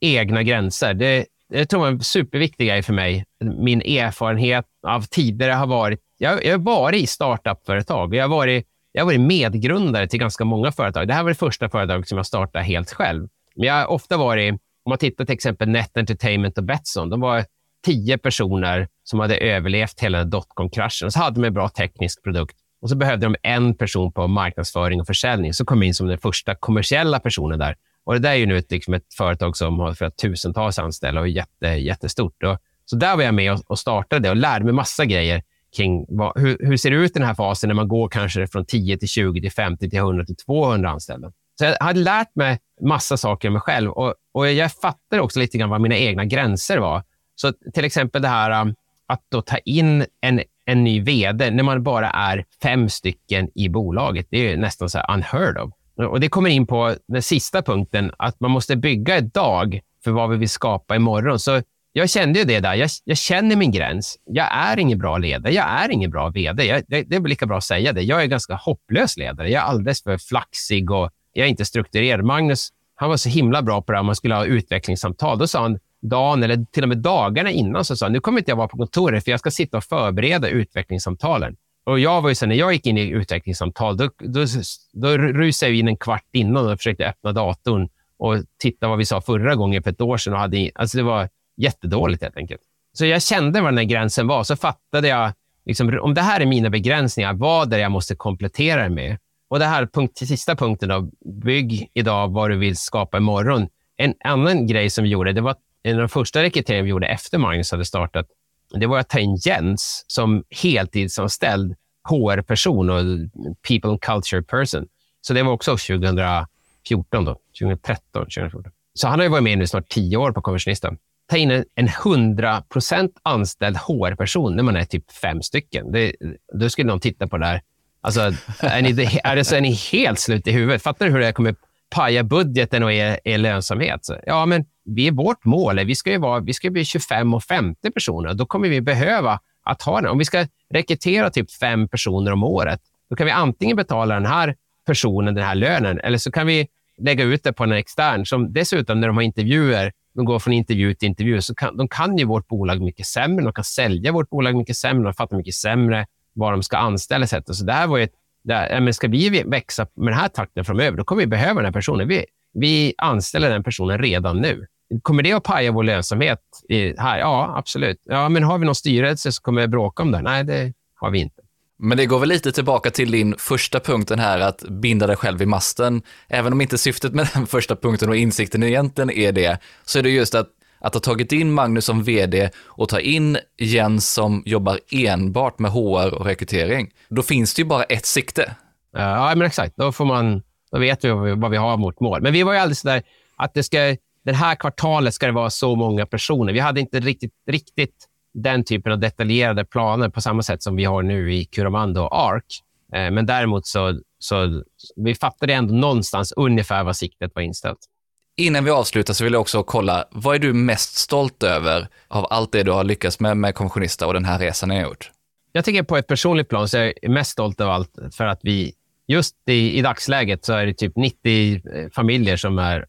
egna gränser. Det, det tror jag är en superviktig grej för mig. Min erfarenhet av tidigare har varit... Jag, jag har varit i startup-företag. Jag har varit, jag har varit medgrundare till ganska många företag. Det här var det första företaget som jag startade helt själv. Men jag har ofta varit... Om man tittar till exempel Net Entertainment och Betsson. De var tio personer som hade överlevt hela dotcom-kraschen. Så hade de en bra teknisk produkt. Och så behövde de en person på marknadsföring och försäljning. Så kom jag in som den första kommersiella personen där. Och det där är ju nu ett, liksom ett företag som har för tusentals anställda och är jätte, jättestort. Och, så där var jag med och, och startade och lärde mig massa grejer kring vad, hur, hur ser det ut i den här fasen när man går kanske från 10 till 20 till 50 till 100 till 200 anställda. Så jag hade lärt mig massa saker om mig själv och, och jag fattade också lite grann vad mina egna gränser var. Så till exempel det här um, att då ta in en, en ny vd när man bara är fem stycken i bolaget. Det är nästan så unheard of. Och Det kommer in på den sista punkten, att man måste bygga ett dag för vad vi vill skapa imorgon. Så jag kände ju det där. Jag, jag känner min gräns. Jag är ingen bra ledare. Jag är ingen bra vd. Jag, det, det är lika bra att säga det. Jag är ganska hopplös ledare. Jag är alldeles för flaxig och jag är inte strukturerad. Magnus han var så himla bra på det här. Om man skulle ha utvecklingssamtal. Då sa han dagen eller till och med dagarna innan så sa han, nu kommer inte jag vara på kontoret för jag ska sitta och förbereda utvecklingssamtalen. Och jag var ju så, när jag gick in i utvecklingssamtal, då, då, då rusade jag in en kvart innan och försökte öppna datorn och titta vad vi sa förra gången för ett år sedan. Och hade, alltså det var jättedåligt helt enkelt. Så jag kände var den här gränsen var. Så fattade jag, liksom, om det här är mina begränsningar, vad är det jag måste komplettera det med? Och det här punkt, sista punkten, då, bygg idag vad du vill skapa imorgon. En annan grej som vi gjorde, det var en av de första rekryteringarna vi gjorde efter Magnus hade startat, det var att ta in Jens som heltidsanställd HR-person och people and culture person. Så det var också 2014, då, 2013, 2014. Så han har varit med nu snart tio år på Konversionisten. Ta in en, en 100% anställd HR-person när man är typ fem stycken. Det, då skulle någon titta på det här. Alltså, är, ni, är, det så är ni helt slut i huvudet? Fattar du hur det kommer paja budgeten och er, er lönsamhet? Så, ja, men vi är vårt mål. Vi ska, ju vara, vi ska bli 25 och 50 personer. Då kommer vi behöva att ha den. Om vi ska rekrytera typ fem personer om året, då kan vi antingen betala den här personen den här lönen eller så kan vi lägga ut det på en extern som dessutom när de har intervjuer de går från intervju till intervju, så kan, de kan ju vårt bolag mycket sämre. De kan sälja vårt bolag mycket sämre. De fattar mycket sämre var de ska anställa. Så det här var ju ett, här, men ska vi växa med den här takten framöver, då kommer vi behöva den här personen. Vi, vi anställer den personen redan nu. Kommer det att paja vår lönsamhet i, här? Ja, absolut. Ja, men har vi någon styrelse som kommer bråka om det? Nej, det har vi inte. Men det går väl lite tillbaka till din första punkten här, att binda dig själv i masten. Även om inte syftet med den första punkten och insikten egentligen är det, så är det just att, att ha tagit in Magnus som vd och ta in Jens som jobbar enbart med HR och rekrytering. Då finns det ju bara ett sikte. Ja, men exakt. Då, får man, då vet vi vad vi har mot mål. Men vi var ju alldeles där att det ska, det här kvartalet ska det vara så många personer. Vi hade inte riktigt, riktigt den typen av detaljerade planer på samma sätt som vi har nu i Curamando och ARK. Eh, men däremot så, så vi fattade ändå någonstans ungefär vad siktet var inställt. Innan vi avslutar så vill jag också kolla, vad är du mest stolt över av allt det du har lyckats med med Konventionista och den här resan ni har gjort? Jag tycker på ett personligt plan så är jag mest stolt över allt för att vi just i, i dagsläget så är det typ 90 eh, familjer som, är,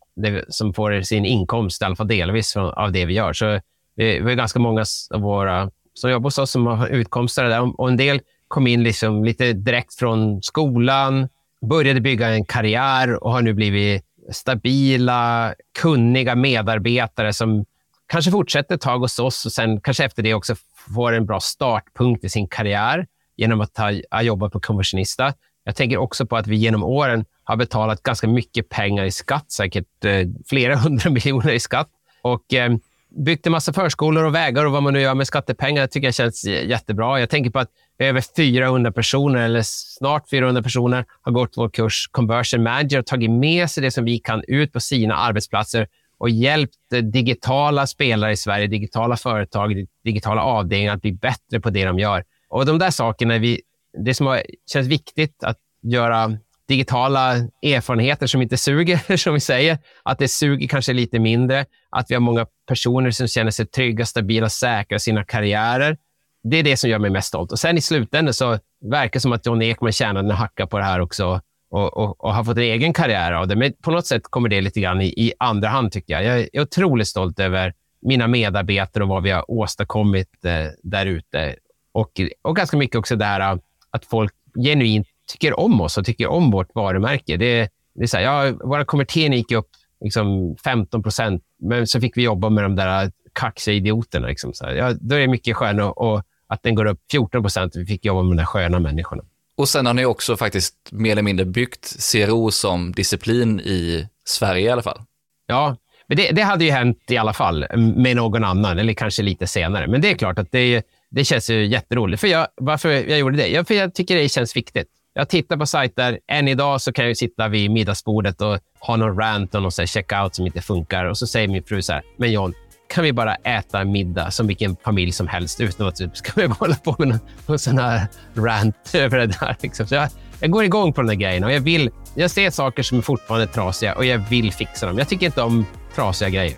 som får sin inkomst, i alla fall delvis, av det vi gör. Så vi är ganska många av våra som jobbar hos oss som har utkomster där. Och en del kom in liksom lite direkt från skolan, började bygga en karriär och har nu blivit stabila, kunniga medarbetare som kanske fortsätter ett tag hos oss och sen kanske efter det också får en bra startpunkt i sin karriär genom att ha jobbat på Conversionista. Jag tänker också på att vi genom åren har betalat ganska mycket pengar i skatt, säkert eh, flera hundra miljoner i skatt. Och eh, byggt en massa förskolor och vägar och vad man nu gör med skattepengar. Det tycker jag känns jättebra. Jag tänker på att över 400 personer, eller snart 400 personer, har gått vår kurs Conversion Manager och tagit med sig det som vi kan ut på sina arbetsplatser och hjälpt eh, digitala spelare i Sverige, digitala företag, digitala avdelningar att bli bättre på det de gör. Och de där sakerna, vi, det som har, känts viktigt att göra digitala erfarenheter som inte suger, som vi säger. Att det suger kanske lite mindre. Att vi har många personer som känner sig trygga, stabila, säkra i sina karriärer. Det är det som gör mig mest stolt. Och sen i slutändan så verkar det som att John Ekman tjänar en hacka på det här också och, och, och, har fått en egen karriär av det. Men på något sätt kommer det lite grann i, i andra hand, tycker jag. Jag är otroligt stolt över mina medarbetare och vad vi har åstadkommit eh, där ute. Och, och ganska mycket också det här eh, att folk genuint tycker om oss och tycker om vårt varumärke. Det, det är så här, ja, våra konverteringar gick upp liksom 15 procent, men så fick vi jobba med de där kaxiga idioterna. Liksom, så här. Ja, då är det mycket skönare och att den går upp 14 procent. Vi fick jobba med de där sköna människorna. Och sen har ni också faktiskt mer eller mindre byggt CRO som disciplin i Sverige i alla fall. Ja, men det, det, hade ju hänt i alla fall med någon annan, eller kanske lite senare. Men det är klart att det, det känns ju jätteroligt. För jag, varför jag gjorde det? Ja, för jag tycker det känns viktigt. Jag tittar på sajter. Än idag så kan jag sitta vid middagsbordet och ha någon rant och någon checkout som inte funkar. Och så säger min fru så här, men John, kan vi bara äta middag som vilken familj som helst utan att typ, ska vi hålla på med någon, någon sån här rant över det där. Liksom. Så jag, jag går igång på de där grejerna och jag, vill, jag ser saker som är fortfarande trasiga och jag vill fixa dem. Jag tycker inte om trasiga grejer.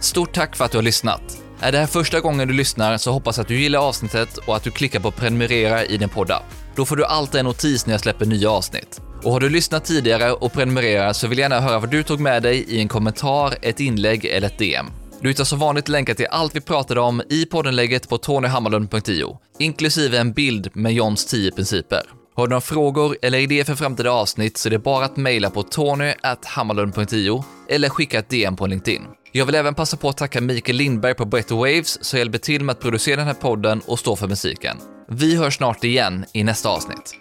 Stort tack för att du har lyssnat. Är det här första gången du lyssnar så hoppas att du gillar avsnittet och att du klickar på prenumerera i din poddapp. Då får du alltid en notis när jag släpper nya avsnitt. Och har du lyssnat tidigare och prenumererar så vill jag gärna höra vad du tog med dig i en kommentar, ett inlägg eller ett DM. Du hittar som vanligt länkar till allt vi pratade om i poddenlägget på tonyhammarlund.io, inklusive en bild med Johns 10 principer. Har du några frågor eller idéer för framtida avsnitt så är det bara att mejla på tony.hammarlund.io eller skicka ett DM på LinkedIn. Jag vill även passa på att tacka Mikael Lindberg på Better Waves som hjälper till med att producera den här podden och stå för musiken. Vi hörs snart igen i nästa avsnitt.